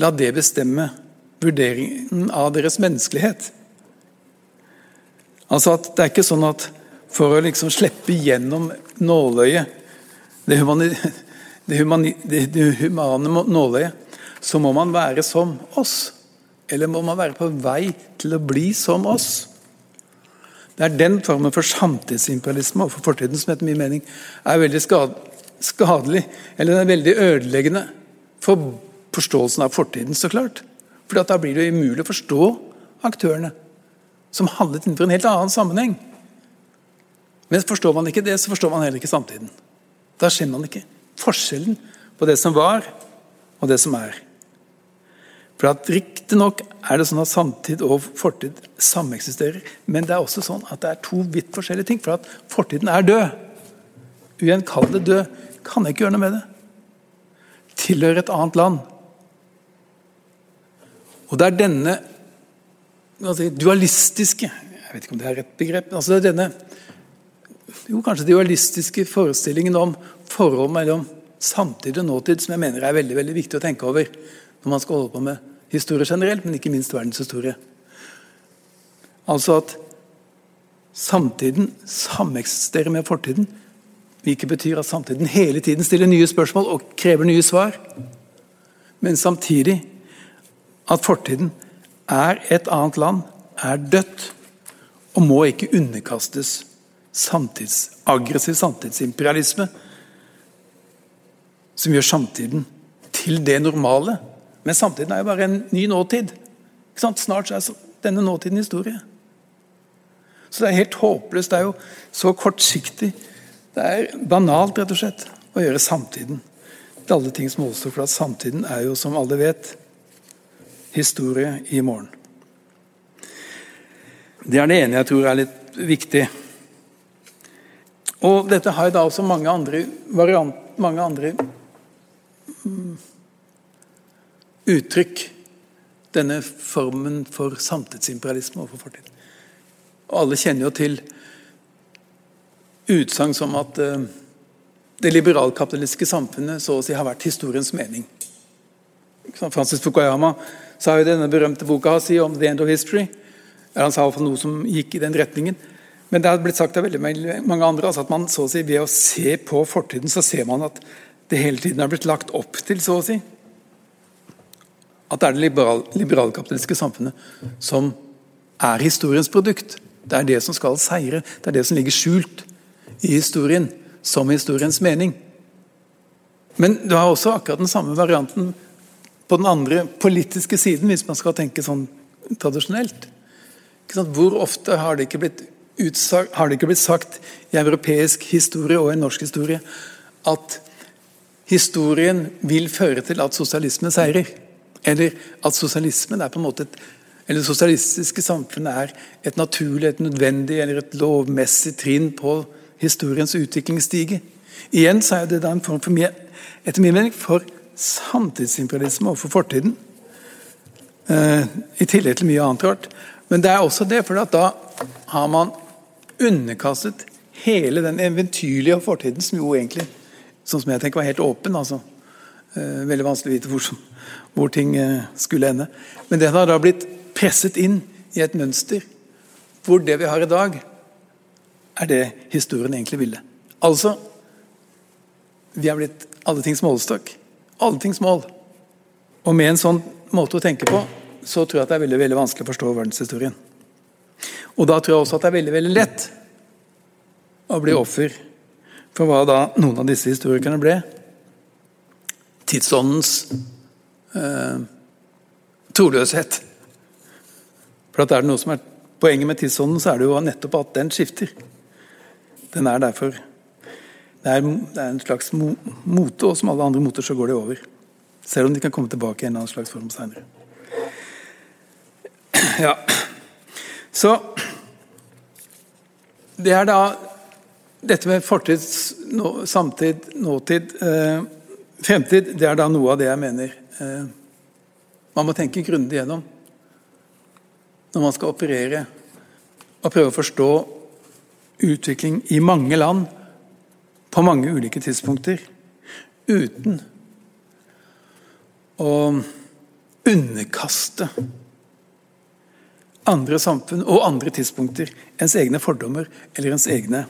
la det bestemme vurderingen av deres menneskelighet. Altså at Det er ikke sånn at for å liksom slippe gjennom nåløyet, det, humani, det, humani, det humane nåløyet, så må man være som oss. Eller må man være på vei til å bli som oss? Det er den formen for samtidsimperialisme overfor fortiden som etter min mening er veldig skadelig, eller den er veldig ødeleggende for forståelsen av fortiden, så klart. For da blir det umulig å forstå aktørene som handlet innenfor en helt annen sammenheng. Men forstår man ikke det, så forstår man heller ikke samtiden. Da skjønner man ikke forskjellen på det som var, og det som er. For at Riktignok er det sånn at samtid og fortid sameksisterer, men det er også sånn at det er to vidt forskjellige ting. For at fortiden er død. Ugjenkallelig død. Kan jeg ikke gjøre noe med det. Tilhører et annet land. Og det er denne si, dualistiske Jeg vet ikke om det er rett begrep. altså det er denne jo, kanskje dualistiske forestillingen om forhold mellom samtid og nåtid som jeg mener er veldig veldig viktig å tenke over når man skal holde på med historie generelt, men ikke minst verdenshistorie. Altså at samtiden sameksisterer med fortiden, hvilket betyr at samtiden hele tiden stiller nye spørsmål og krever nye svar. Men samtidig at fortiden er et annet land, er dødt og må ikke underkastes samtids, aggressiv samtidsimperialisme som gjør samtiden til det normale. Men samtiden er jo bare en ny nåtid. Snart er denne nåtiden historie. Så det er helt håpløst. Det er jo så kortsiktig. Det er banalt, rett og slett, å gjøre samtiden til alle ting som målestokk. For at samtiden er jo, som alle vet, historie i morgen. Det er det ene jeg tror er litt viktig. Og dette har jo da også mange andre variant, mange andre mm, uttrykk. Denne formen for samtidsimperialisme overfor fortiden. Og alle kjenner jo til utsagn som at uh, det liberalkapitalistiske samfunnet så å si har vært historiens mening. Francis Fukuyama sa jo denne berømte boka si om 'The End of History'. Han sa noe som gikk i den retningen. Men det har blitt sagt av veldig mange andre altså at man så å si, ved å se på fortiden, så ser man at det hele tiden har blitt lagt opp til, så å si. At det er det liberal, liberalkapitalistiske samfunnet som er historiens produkt. Det er det som skal seire. Det er det som ligger skjult i historien, som historiens mening. Men du har også akkurat den samme varianten på den andre politiske siden, hvis man skal tenke sånn tradisjonelt. Hvor ofte har det utsagt, har det ikke blitt sagt i europeisk historie og i norsk historie at historien vil føre til at sosialismen seirer. Eller at sosialismen er på en måte et eller sosialistiske samfunnet er et naturlig, et nødvendig eller et lovmessig trinn på historiens utviklingsstige. Igjen så er det da en form for etter min mening for samtidsimperialisme overfor fortiden. Eh, I tillegg til mye annet rart. Men det er også det, for da har man underkastet hele den eventyrlige fortiden, som jo egentlig sånn som jeg tenker var helt åpen. altså Eh, Veldig vanskelig å vite hvor, hvor ting uh, skulle ende. Men den har da blitt presset inn i et mønster hvor det vi har i dag, er det historien egentlig ville. Altså Vi har blitt alle tings målestokk. Alle tings mål. Og med en sånn måte å tenke på, så tror jeg at det er veldig, veldig vanskelig å forstå verdenshistorien. Og da tror jeg også at det er veldig, veldig lett å bli offer for hva da noen av disse historikerne ble. Tidsåndens eh, troløshet. For at er det noe som er poenget med tidsånden, så er det jo nettopp at den skifter. Den er derfor Det er, det er en slags mo, mote, og som alle andre moter så går det over. Selv om de kan komme tilbake i en eller annen slags form seinere. Ja. Så Det er da dette med fortid, nå, samtid, nåtid, eh, fremtid, det er da noe av det jeg mener eh, man må tenke grundig gjennom når man skal operere og prøve å forstå utvikling i mange land på mange ulike tidspunkter uten å underkaste andre samfunn og andre tidspunkter ens egne fordommer eller ens egne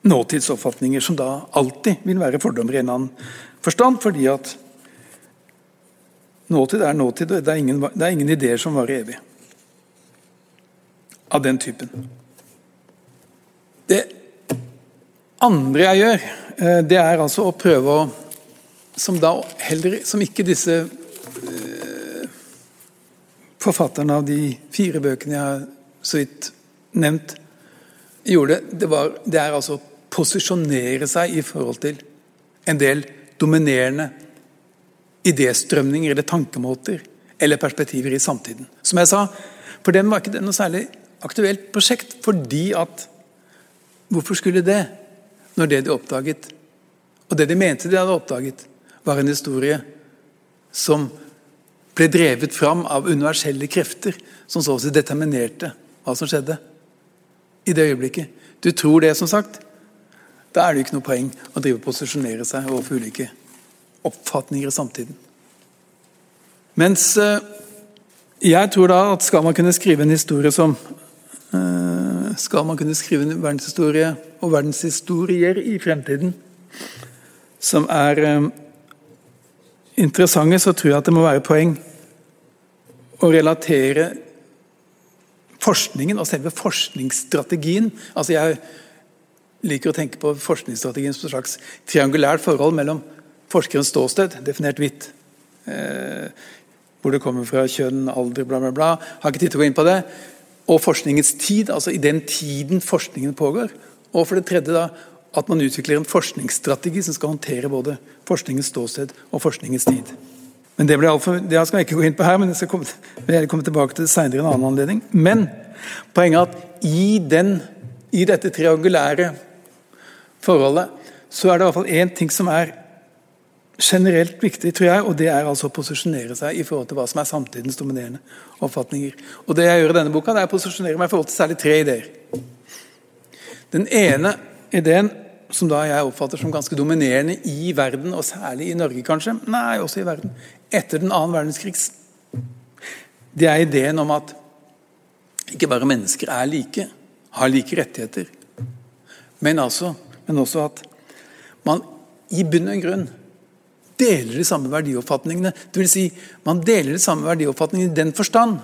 nåtidsoppfatninger, som da alltid vil være fordommer i en annen forstand, fordi at nåtid er nåtid, og det er ingen, det er ingen ideer som varer evig. Av den typen. Det andre jeg gjør, eh, det er altså å prøve å Som da heller Som ikke disse eh, forfatterne av de fire bøkene jeg har så vidt nevnt, gjorde, det, var, det er altså å posisjonere seg i forhold til en del dominerende idéstrømninger eller tankemåter eller perspektiver i samtiden. Som jeg sa, for dem var ikke det noe særlig aktuelt prosjekt, fordi at Hvorfor skulle det? Når det de oppdaget, og det de mente de hadde oppdaget, var en historie som ble drevet fram av universelle krefter, som så å si determinerte hva som skjedde i det øyeblikket. Du tror det, som sagt. Da er det ikke noe poeng å drive og posisjonere seg overfor ulike oppfatninger i samtiden. Mens eh, jeg tror da at skal man kunne skrive en historie som eh, Skal man kunne skrive en verdenshistorie og verdenshistorier i fremtiden som er eh, interessante, så tror jeg at det må være poeng å relatere forskningen og selve forskningsstrategien altså Jeg liker å tenke på forskningsstrategien som et slags triangulært forhold mellom forskerens ståsted, definert hvitt, eh, hvor det kommer fra kjønn, alder, bla, bla, bla. Har ikke tid til å gå inn på det. Og forskningens tid, altså i den tiden forskningen pågår. Og for det tredje da, at man utvikler en forskningsstrategi som skal håndtere både forskningens ståsted og forskningens tid. Men Det, ble alt for, det skal jeg ikke gå inn på her, men jeg skal komme, komme tilbake til det senere. en annen anledning. Men poenget er at i, den, i dette triangulære forholdet så er det i hvert fall én ting som er generelt viktig, tror jeg, og det er altså å posisjonere seg i forhold til hva som er samtidens dominerende oppfatninger. Og Det jeg gjør i denne boka, det er å posisjonere meg i forhold til særlig tre ideer. Den ene ideen, som da jeg oppfatter som ganske dominerende i verden, og særlig i Norge kanskje, nei, også i verden, etter den annen verdenskrigs, det er ideen om at ikke bare mennesker er like, har like rettigheter, men, altså, men også at man i bunn og grunn deler de samme verdioppfatningene. Det vil si, man deler de samme verdioppfatningene i den forstand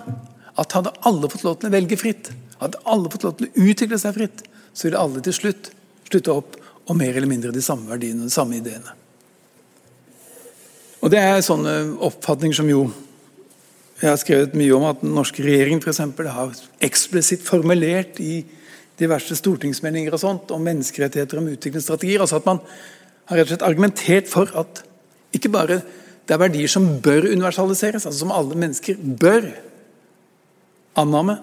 at hadde alle fått lov til å velge fritt, hadde alle fått lov til å utvikle seg fritt, så ville alle til slutt slutte opp om mer eller mindre de samme verdiene og de samme ideene. Og Det er sånne oppfatninger som jo Jeg har skrevet mye om at den norske regjeringen for eksempel, har eksplisitt formulert i diverse stortingsmeldinger og sånt om menneskerettigheter om utviklingsstrategier. altså at Man har rett og slett argumentert for at ikke bare det er verdier som bør universaliseres, altså som alle mennesker bør annamme,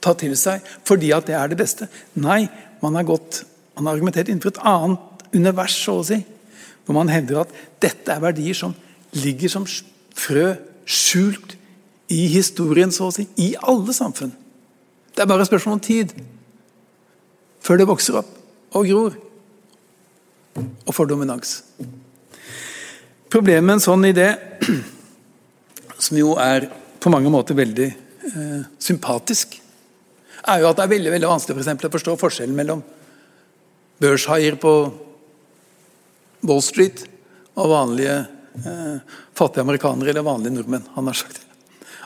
ta til seg, fordi at det er det beste. Nei, man har, gått, man har argumentert innenfor et annet univers, så å si. Hvor man hevder at dette er verdier som ligger som frø skjult i historien, så å si. I alle samfunn. Det er bare et spørsmål om tid før det vokser opp og gror og får dominans. Problemet med en sånn idé, som jo er på mange måter veldig eh, sympatisk, er jo at det er veldig veldig vanskelig for å forstå forskjellen mellom børshaier på Wall Street og vanlige eh, fattige amerikanere eller vanlige nordmenn. han har sagt.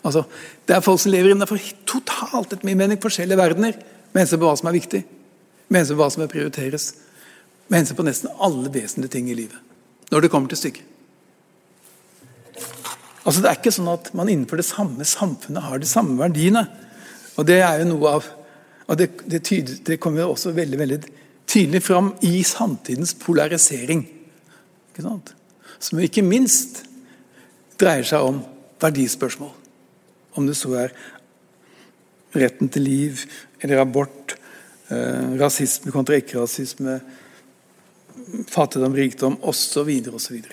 Altså, Det er folk som lever innenfor totalt et mye mening forskjellige verdener med hensyn på hva som er viktig, med hensyn på hva som bør prioriteres, med hensyn på nesten alle vesentlige ting i livet. Når det kommer til stykket. Altså Det er ikke sånn at man innenfor det samme samfunnet har de samme verdiene. Og Det er jo noe av og det, det, tyder, det kommer også veldig, veldig tydelig fram i samtidens polarisering. Ikke sant? Som ikke minst dreier seg om verdispørsmål. Om det så er retten til liv eller abort, eh, rasisme kontra ikke-rasisme, fattigdom, rikdom osv. osv.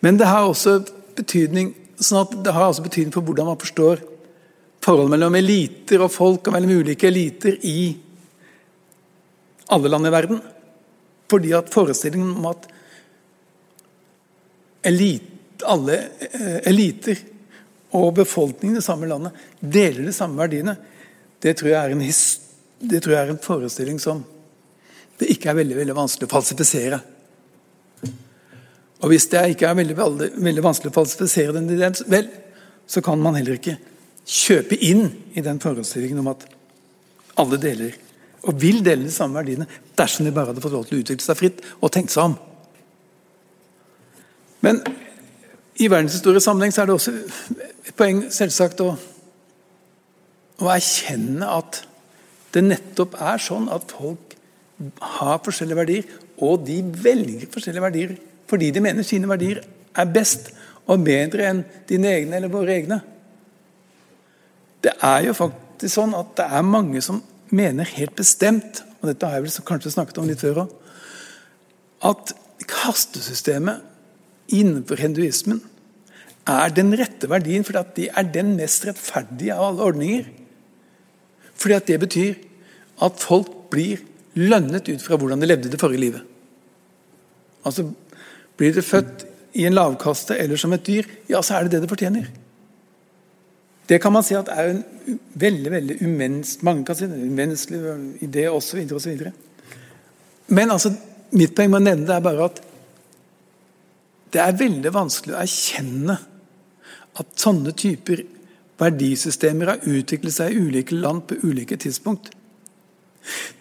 Men det har også betydning sånn at det har altså betydning for hvordan man forstår forholdet mellom eliter og folk og mellom ulike eliter i alle land i verden. Fordi at forestillingen om at elite, alle eh, eliter og befolkningen i det samme landet deler de samme verdiene, det tror jeg er en, jeg er en forestilling som det ikke er veldig, veldig vanskelig å falsifisere. Og Hvis det ikke er veldig, veldig, vanskelig å falsifisere den ideen, vel, så kan man heller ikke kjøpe inn i den forestillingen om at alle deler og vil dele de samme verdiene dersom de bare hadde fått lov til å utvikle seg fritt og tenkt seg om. Men i verdenshistorisk sammenheng så er det også et poeng selvsagt å, å erkjenne at det nettopp er sånn at folk har forskjellige verdier, og de velger forskjellige verdier fordi de mener sine verdier er best og bedre enn dine egne eller våre egne. Det er jo faktisk sånn at det er mange som mener helt bestemt, og dette har jeg vel kanskje snakket om litt før òg, at kastesystemet innenfor hinduismen er den rette verdien, fordi at det er den mest rettferdige av alle ordninger. Fordi at det betyr at folk blir lønnet ut fra hvordan de levde det forrige livet. Altså, Blir det født i en lavkaste eller som et dyr, ja, så er det det det fortjener. Det kan man si at er en veldig veldig umens, mange kan si det, umenneskelig idé osv. osv. Men altså, mitt poeng med å nevne det er bare at det er veldig vanskelig å erkjenne at sånne typer verdisystemer har utviklet seg i ulike land på ulike tidspunkt.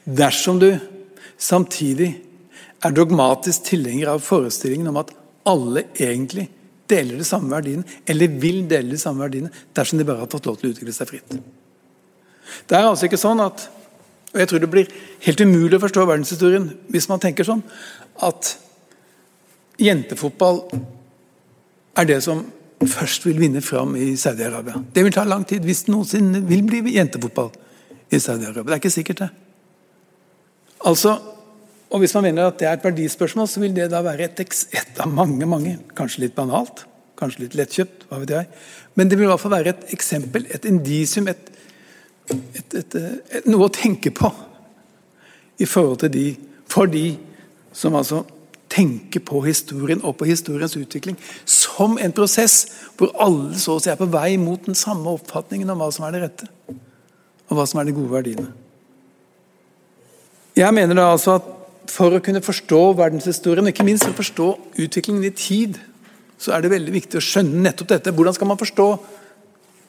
Dersom du samtidig er dogmatisk tilhenger av forestillingen om at alle egentlig deler de samme verdiene, eller vil dele de samme verdiene, dersom de bare har fått lov til å utvikle seg fritt. Det er altså ikke sånn at og Jeg tror det blir helt umulig å forstå verdenshistorien hvis man tenker sånn at jentefotball er det som først vil vinne fram i Saudi-Arabia. Det vil ta lang tid hvis det noensinne vil bli jentefotball i Saudi-Arabia. Det er ikke sikkert, det. Altså, og Hvis man mener at det er et verdispørsmål, så vil det da være et, et av mange, mange, kanskje litt banalt, kanskje litt lettkjøpt, hva vet jeg. Men det vil i hvert fall være et eksempel, et indisium, et, et, noe å tenke på i forhold til de, for de som altså tenker på historien og på historiens utvikling som en prosess hvor alle så å si er på vei mot den samme oppfatningen om hva som er det rette, og hva som er de gode verdiene. Jeg mener da altså at For å kunne forstå verdenshistorien, ikke minst for å forstå utviklingen i tid, så er det veldig viktig å skjønne nettopp dette. Hvordan skal man forstå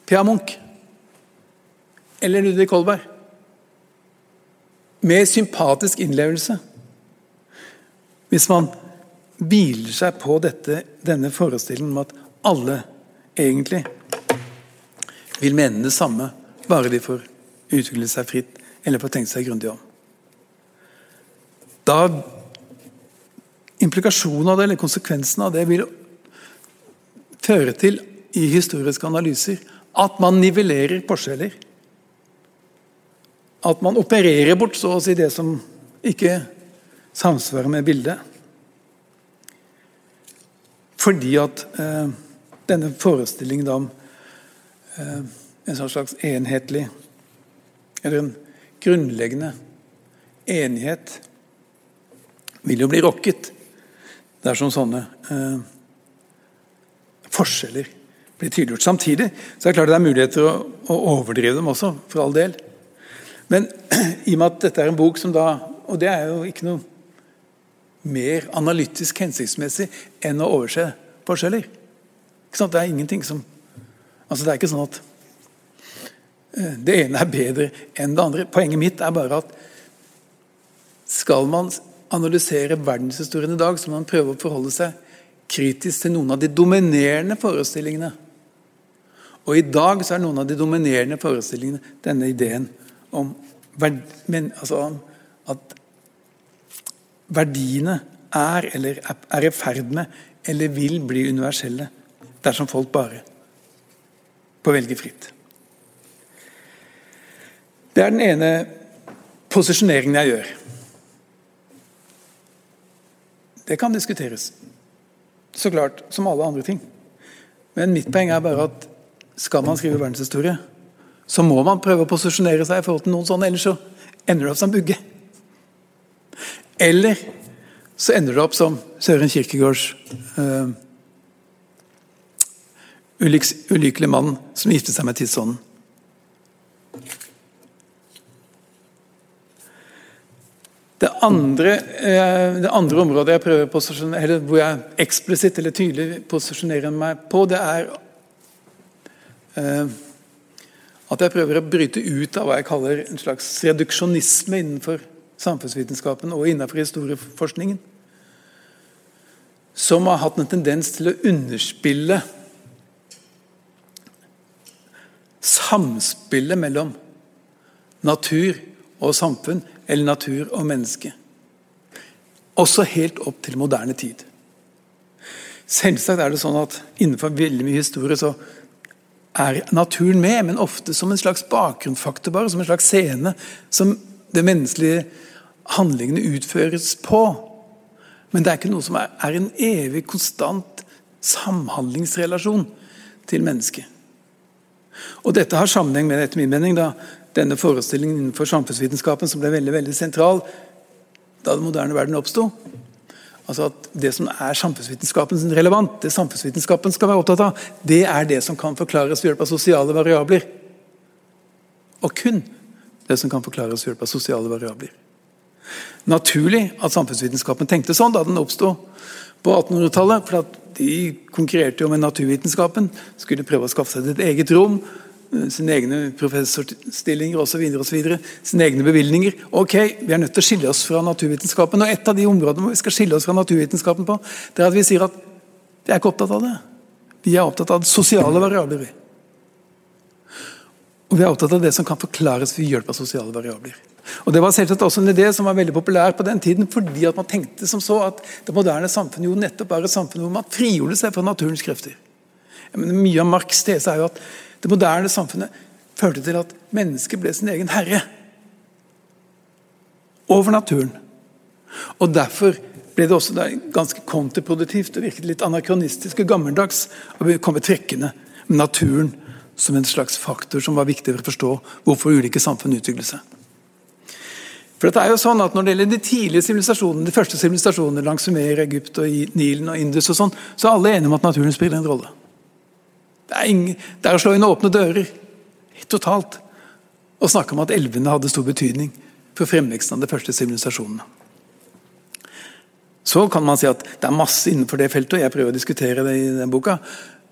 Pia Munch eller Ludvig Kolberg? Med sympatisk innlevelse. Hvis man hviler seg på dette, denne forestillingen om at alle egentlig vil mene det samme, bare de får utvikle seg fritt eller får tenkt seg grundig om. Da Implikasjonen av det, eller konsekvensen av det, vil føre til i historiske analyser at man nivellerer forskjeller. At man opererer bort så å si det som ikke samsvarer med bildet. Fordi at eh, denne forestillingen om eh, en slags enhetlig Eller en grunnleggende enighet vil jo bli rokket dersom sånne eh, forskjeller blir tydeliggjort. Samtidig så er det klart det er muligheter å, å overdrive dem også, for all del. Men i og med at dette er en bok som da Og det er jo ikke noe mer analytisk hensiktsmessig enn å overse forskjeller. Ikke sant? Det er ingenting som Altså, det er ikke sånn at eh, det ene er bedre enn det andre. Poenget mitt er bare at skal man analysere verdenshistorien i dag, så må man prøve å forholde seg kritisk til noen av de dominerende forestillingene. Og i dag så er noen av de dominerende forestillingene denne ideen om, men, altså, at verdiene er eller er i ferd med eller vil bli universelle dersom folk bare får velge fritt. Det er den ene posisjoneringen jeg gjør. Det kan diskuteres. Så klart, som alle andre ting. Men mitt poeng er bare at skal man skrive verdenshistorie, så må man prøve å posisjonere seg i forhold til noen sånne, ellers så ender det opp som Bugge. Eller så ender det opp som Søren Kirkegårds uh, ulykkelige mann som giftet seg med tidsånden. Det andre, uh, det andre området jeg prøver å eller hvor jeg eksplisitt eller tydelig posisjonerer meg på, det er uh, at jeg prøver å bryte ut av hva jeg kaller en slags reduksjonisme innenfor samfunnsvitenskapen og innenfor historieforskningen som har hatt en tendens til å underspille samspillet mellom natur og samfunn eller natur og menneske. Også helt opp til moderne tid. Selvsagt er det sånn at innenfor veldig mye historie så er naturen med, men ofte som en slags bakgrunnsfaktor, bare, som en slags scene som det menneskelige handlingene utføres på. Men det er ikke noe som er, en evig, konstant samhandlingsrelasjon til mennesket. Og Dette har sammenheng med etter min mening, da, denne forestillingen innenfor samfunnsvitenskapen som ble veldig, veldig sentral da den moderne verden oppsto. Altså at Det som er samfunnsvitenskapen relevant, det samfunnsvitenskapen skal være opptatt av, det er det som kan forklares ved hjelp av sosiale variabler. Og kun det som kan forklares ved hjelp av sosiale variabler. Naturlig at samfunnsvitenskapen tenkte sånn da den oppsto på 1800-tallet. for at De konkurrerte jo med naturvitenskapen, skulle prøve å skaffe seg et eget rom sine egne professorstillinger osv. Sine egne bevilgninger. Ok, Vi er nødt til å skille oss fra naturvitenskapen. og Et av de områdene vi skal skille oss fra naturvitenskapen på, det er at vi sier at vi er ikke opptatt av det. Vi er opptatt av sosiale variabler. Og vi er opptatt av det som kan forklares ved hjelp av sosiale variabler. Og Det var selvsagt også en idé som var veldig populær på den tiden, fordi at man tenkte som så at det moderne samfunnet jo nettopp er et samfunn hvor man frigjorde seg fra naturens krefter. Men mye av Marx' tese er jo at det moderne samfunnet førte til at mennesket ble sin egen herre over naturen. Og Derfor ble det også ganske kontraproduktivt og virket litt anakronistisk og gammeldags å komme trekkende med naturen som en slags faktor som var viktig for å forstå hvorfor ulike samfunn utviklet seg. For det er jo sånn at Når det gjelder de tidlige sivilisasjonene, de første sivilisasjonene langs Sumer, Egypt, og Nilen og Indus, og sånn, så er alle enige om at naturen spiller en rolle. Det er, ingen, det er å slå inn åpne dører. Totalt. Å snakke om at elvene hadde stor betydning for fremveksten av de første sivilisasjonene. Så kan man si at det er masse innenfor det feltet, og jeg prøver å diskutere det i den boka,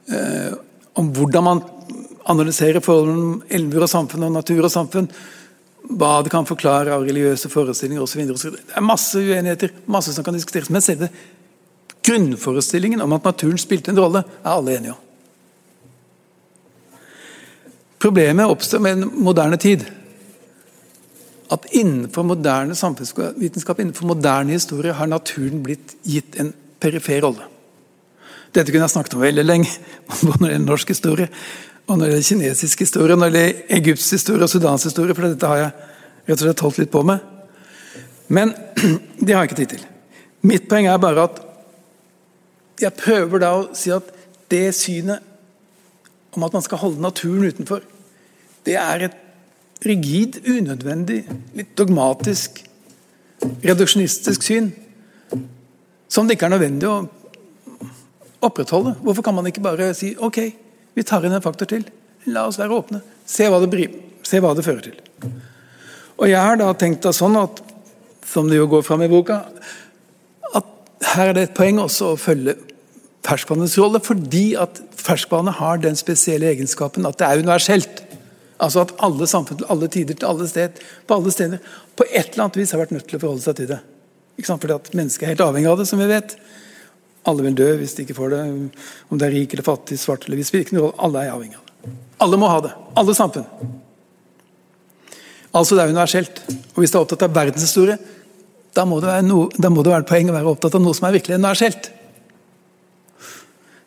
eh, om hvordan man analyserer forholdet mellom elver og samfunn og natur og samfunn. Hva det kan forklare av religiøse forestillinger osv. Det er masse uenigheter, masse som kan diskuteres. Men selve grunnforestillingen om at naturen spilte en rolle, er alle enige om. Problemet oppstår med en moderne tid. At innenfor moderne samfunnsvitenskap, innenfor moderne historie, har naturen blitt gitt en perifer rolle. Dette kunne jeg snakket om veldig lenge, både når det gjelder norsk historie, og når det gjelder kinesisk historie, og når det gjelder Egypts historie og Sudans historie, for dette har jeg rett og slett holdt litt på med. Men det har jeg ikke tid til. Mitt poeng er bare at jeg prøver da å si at det synet om at man skal holde naturen utenfor, det er et rigid, unødvendig, litt dogmatisk, reduksjonistisk syn som det ikke er nødvendig å opprettholde. Hvorfor kan man ikke bare si ok, vi tar inn en faktor til. La oss være åpne. Se hva det, se hva det fører til. Og Jeg har da tenkt da sånn at, som det jo går fram i boka, at her er det et poeng også å følge ferskvannets rolle, fordi at ferskvannet har den spesielle egenskapen at det er universelt. Altså at alle samfunn til alle tider, til alle steder, på alle steder, på et eller annet vis har vært nødt til å forholde seg til det. Ikke sant? Fordi at mennesket er helt avhengig av det, som vi vet. Alle vil dø hvis de ikke får det. Om det er rik eller fattig, svart eller hvis ikke noe rolle. Alle er avhengig av det. Alle må ha det. Alle samfunn. Altså det er universelt. Og hvis du er opptatt av verdenshistorie, da må, det være noe, da må det være poeng å være opptatt av noe som er virkelig universelt.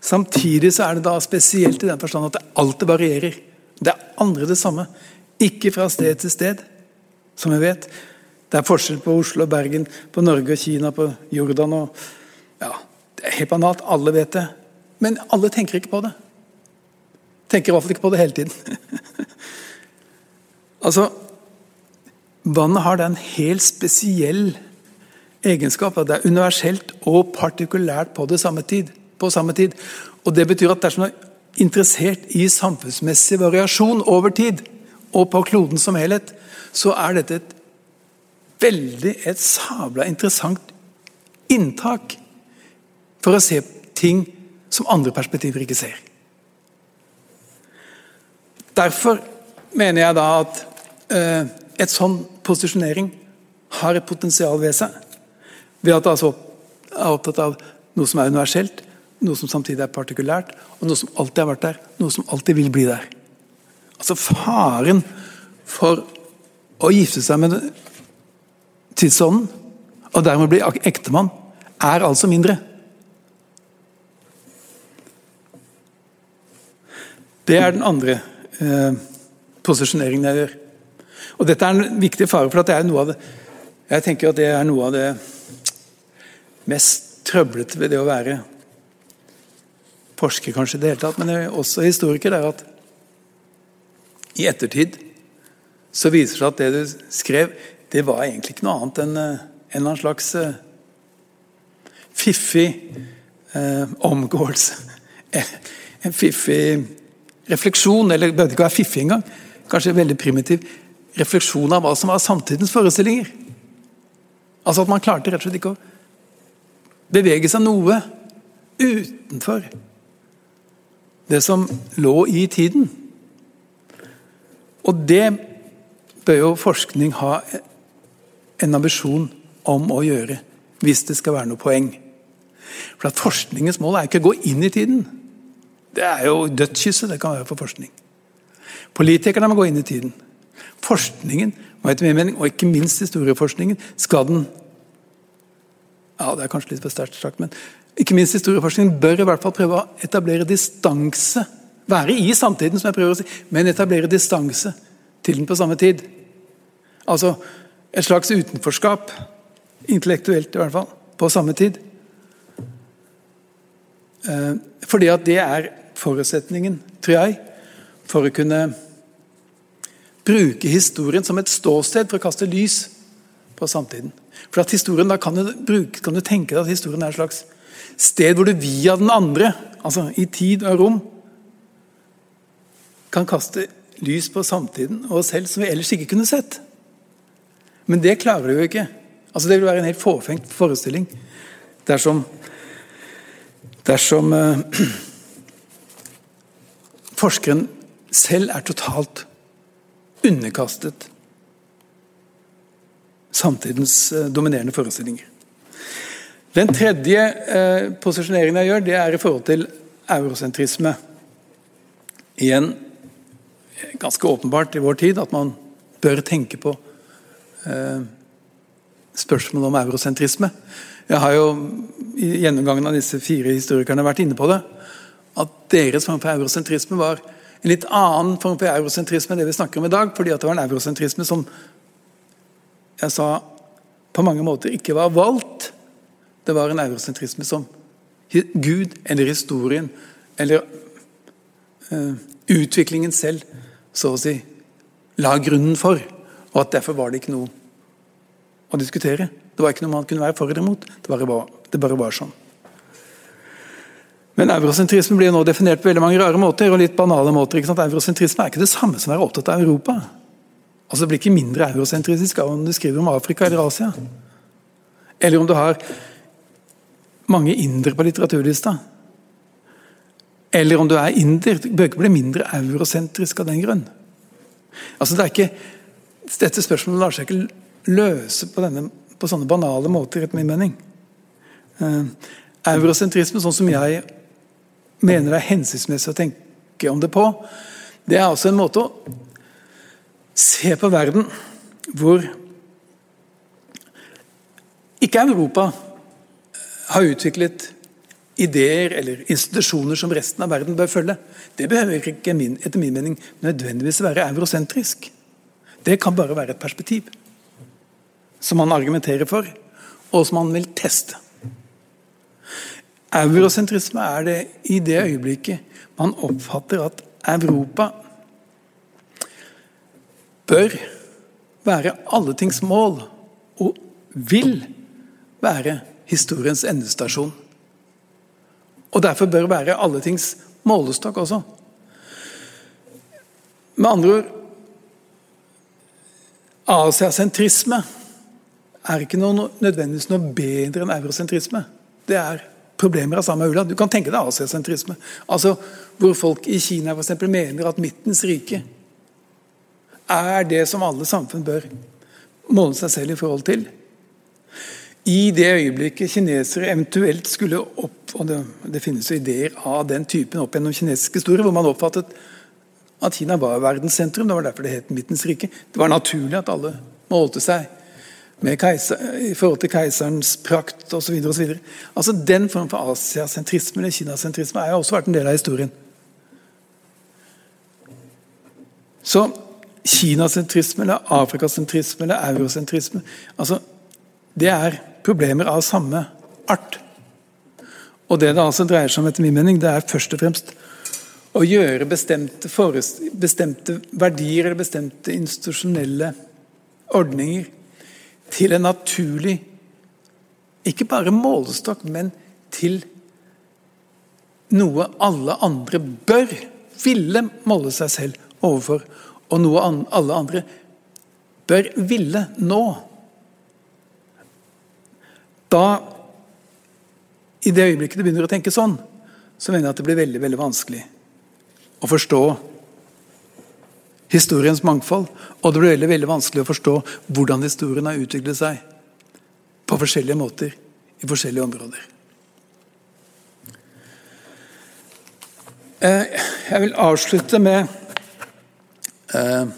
Samtidig så er det da spesielt i den forstand at det alltid varierer. Det er andre det samme. Ikke fra sted til sted, som vi vet. Det er forskjell på Oslo og Bergen, på Norge og Kina, på Jordan og ja, Det er helt banalt. Alle vet det. Men alle tenker ikke på det. Tenker i hvert fall ikke på det hele tiden. altså Vannet har det en helt spesiell egenskap. at Det er universelt og partikulært på, det samme tid, på samme tid. Og Det betyr at dersom du er interessert i samfunnsmessig variasjon over tid, og på kloden som helhet, så er dette et veldig et sabla interessant inntak for å se ting som andre perspektiver ikke ser. Derfor mener jeg da at eh, et sånn posisjonering har et potensial ved seg. Ved at det altså er opptatt av noe som er universelt, noe som samtidig er partikulært, og noe som alltid har vært der, noe som alltid vil bli der. Altså Faren for å gifte seg med tidsånden, og dermed bli ektemann, er altså mindre. Det er den andre eh, posisjoneringen jeg gjør. Og Dette er en viktig fare, for det det jeg tenker at det er noe av det mest trøblete ved det å være forsker, kanskje i det hele tatt, men også historiker. er at i ettertid så viser det seg at det du skrev, det var egentlig ikke noe annet enn eh, en eller annen slags uh, fiffig eh, omgåelse. En fiffig refleksjon, eller det behøvde ikke være fiffig engang. Kanskje veldig primitiv refleksjon av hva som var samtidens forestillinger. Altså at man klarte rett og slett ikke å bevege seg noe utenfor det som lå i tiden. Og det bør jo forskning ha en ambisjon om å gjøre, hvis det skal være noe poeng. For at Forskningens mål er ikke å gå inn i tiden. Det er jo dødskysset det kan være for forskning. Politikerne må gå inn i tiden. Forskningen, mening, og ikke minst historieforskningen, skal den ja, det er kanskje litt for sterkt sagt, men ikke minst historieforskningen bør i hvert fall prøve å etablere distanse. Være i samtiden, som jeg prøver å si, men etablere distanse til den på samme tid. Altså et slags utenforskap, intellektuelt i hvert fall, på samme tid. Eh, fordi at det er forutsetningen, tror jeg, for å kunne bruke historien som et ståsted for å kaste lys på samtiden. For at historien, Da kan du, bruke, kan du tenke deg at historien er et slags sted hvor du via den andre, altså i tid og rom, kan kaste lys på samtiden og oss selv som vi ellers ikke kunne sett. Men det klarer du jo ikke. Altså Det vil være en helt fåfengt forestilling dersom, dersom eh, forskeren selv er totalt underkastet samtidens eh, dominerende forestillinger. Den tredje uh, posisjoneringen jeg gjør, det er i forhold til eurosentrisme. Igjen ganske åpenbart i vår tid at man bør tenke på eh, spørsmålet om eurosentrisme. Jeg har jo i gjennomgangen av disse fire historikerne vært inne på det. At deres form for eurosentrisme var en litt annen form for eurosentrisme enn det vi snakker om i dag. fordi at det var en eurosentrisme som jeg sa på mange måter ikke var valgt. Det var en eurosentrisme som Gud eller historien eller uh, utviklingen selv så å si la grunnen for. Og at derfor var det ikke noe å diskutere. Det var ikke noe man kunne være for eller imot. Det bare det bare var sånn. Men eurosentrisme blir nå definert på veldig mange rare måter og litt banale måter. Eurosentrisme er ikke det samme som å være opptatt av Europa. Altså Det blir ikke mindre eurosentrisk av om du skriver om Afrika eller Asia. Eller om du har mange indere på litteraturlista. Eller om du er inder. Du bør ikke bli mindre eurosentrisk av den grunn. Altså det er ikke, Dette spørsmålet lar seg ikke løse på, denne, på sånne banale måter, etter min mening. Uh, eurosentrisme, sånn som jeg mener det er hensiktsmessig å tenke om det på, det er altså en måte å se på verden hvor ikke Europa har utviklet ideer eller institusjoner som resten av verden bør følge. Det behøver ikke etter min mening nødvendigvis være eurosentrisk. Det kan bare være et perspektiv som man argumenterer for, og som man vil teste. Eurosentrisme er det i det øyeblikket man oppfatter at Europa bør være alle tings mål, og vil være historiens endestasjon. Og derfor bør være alle tings målestokk også. Med andre ord Asiasentrisme er ikke noe, nødvendigvis noe bedre enn eurosentrisme. Det er problemer av samme ulla. Du kan tenke deg asiasentrisme. Altså Hvor folk i Kina for eksempel, mener at Midtens rike er det som alle samfunn bør måle seg selv i forhold til. I det øyeblikket kinesere eventuelt skulle opp og det, det finnes jo ideer av den typen opp gjennom kinesisk historie, hvor man oppfattet at Kina var verdens sentrum. Det var derfor det het Midtens rike. Det var naturlig at alle målte seg keiser, i forhold til keiserens prakt osv. Altså, den form for asiasentrisme eller kinasentrisme har også vært en del av historien. Så kinasentrisme eller afrikasentrisme eller eurosentrisme altså, Det er problemer av samme art. Og det det altså dreier seg om, etter min mening, det er først og fremst å gjøre bestemte, bestemte verdier eller bestemte institusjonelle ordninger til en naturlig Ikke bare målestokk, men til noe alle andre bør ville måle seg selv overfor, og noe alle andre bør ville nå. Da, i det øyeblikket du begynner å tenke sånn, så mener jeg at det blir veldig, veldig vanskelig å forstå historiens mangfold. Og det blir veldig, veldig vanskelig å forstå hvordan historien har utviklet seg på forskjellige måter i forskjellige områder. Eh, jeg vil avslutte med eh,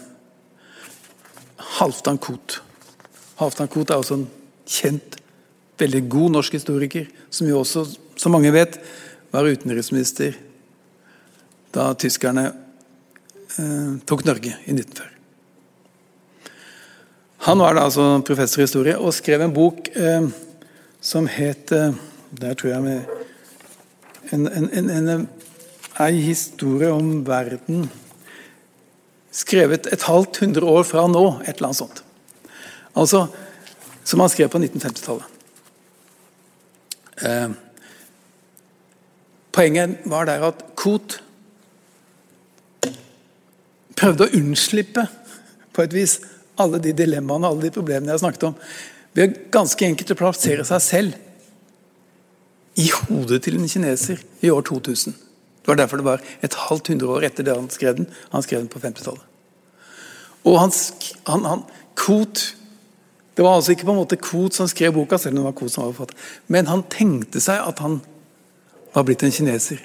Halvdan Koht. Halvdan Koht er også en kjent, veldig god norsk historiker, som jo også, som mange vet, var utenriksminister da tyskerne Eh, tok Norge i 1940. Han var da altså professor i historie og skrev en bok eh, som het eh, Der tror jeg med en, en, en, historie om verden skrevet et halvt hundre år fra nå, et eller annet sånt. Altså, Som han skrev på 1950-tallet. Eh, poenget var der at Koht prøvde å unnslippe på et vis alle de dilemmaene alle de problemene jeg snakket om, ved ganske enkelt å plassere seg selv i hodet til en kineser i år 2000. Det var derfor det var et halvt hundre år etter det han skrev den. Han skrev den på 50-tallet. Og han, han, han Kot Det var altså ikke på en måte kvot som skrev boka, selv om det var kvot som var forfatter. Men han tenkte seg at han var blitt en kineser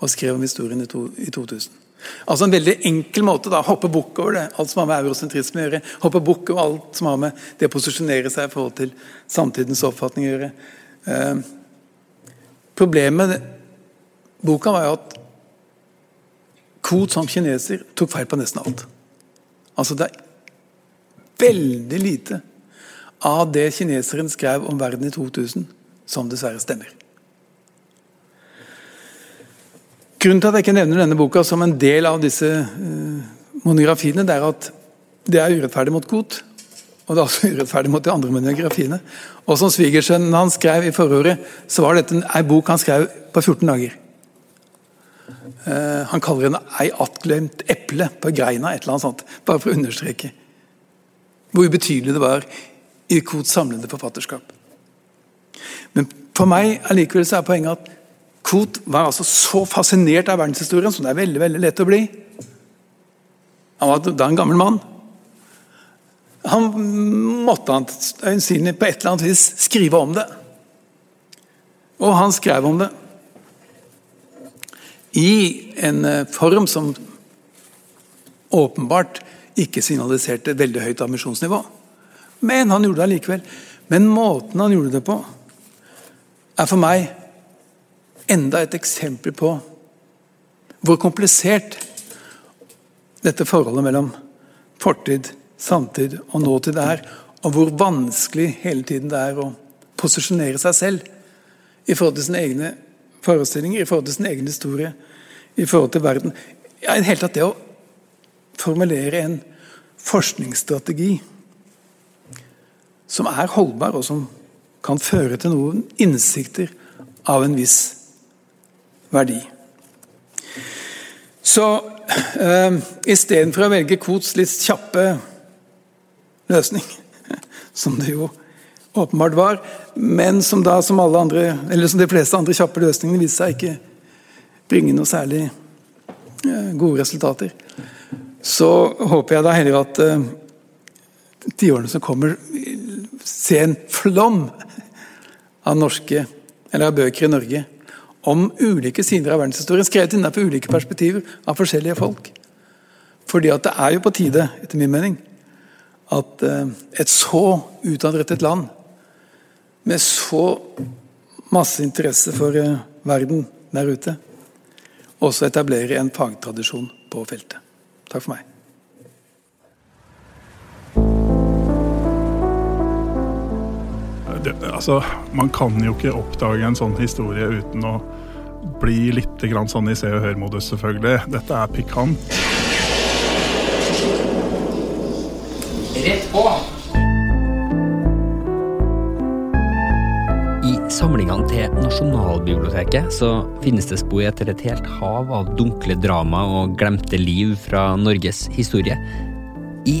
og skrev om historien i, to, i 2000. Altså En veldig enkel måte da, hoppe bukk over det, alt som har med eurosentrisme å gjøre. Hoppe bukk over alt som har med det å posisjonere seg i forhold til samtidens oppfatning å gjøre. Eh, problemet med boka var jo at Koht som kineser tok feil på nesten alt. Altså Det er veldig lite av det kineseren skrev om verden i 2000, som dessverre stemmer. Grunnen til at jeg ikke nevner denne boka som en del av disse uh, monografiene, det er at det er urettferdig mot Koht. Og det er også urettferdig mot de andre monografiene. Og som svigersønnen hans skrev i forordet, så var dette en bok han skrev på 14 dager. Uh, han kaller henne 'ei attglemt eple på greina', et eller annet sånt. Bare for å understreke hvor ubetydelig det var i Kots samlede forfatterskap. Men for meg allikevel så er poenget at Koht var altså så fascinert av verdenshistorien som det er veldig veldig lett å bli. Han var da en gammel mann. Han måtte øyensynlig på et eller annet vis skrive om det. Og han skrev om det i en eh, form som åpenbart ikke signaliserte veldig høyt ambisjonsnivå. Men han gjorde det allikevel. Men måten han gjorde det på, er for meg enda et eksempel på hvor komplisert dette forholdet mellom fortid, samtid og nåtid er, og hvor vanskelig hele tiden det er å posisjonere seg selv i forhold til sine egne forestillinger, i forhold til sin egen historie, i forhold til verden. Ja, i det hele tatt det å formulere en forskningsstrategi som er holdbar, og som kan føre til noen innsikter av en viss verdi. Så uh, istedenfor å velge Kots litt kjappe løsning, som det jo åpenbart var, men som da som alle andre, eller som de fleste andre kjappe løsningene viste seg ikke bringe noe særlig uh, gode resultater, så håper jeg da heller at de tiårene som kommer, se en flom av norske, av bøker i Norge om ulike sider av verdenshistorien, skrevet innenfor ulike perspektiver av forskjellige folk. Fordi at det er jo på tide, etter min mening, at eh, et så utadrettet land med så masse interesse for eh, verden der ute, også etablerer en fagtradisjon på feltet. Takk for meg. Det, altså, man kan jo ikke oppdage en sånn historie uten å bli litt grann sånn i Se og Hør-modus, selvfølgelig. Dette er pikant. Rett på! I samlingene til Nasjonalbiblioteket så finnes det spor etter et helt hav av dunkle drama og glemte liv fra Norges historie. I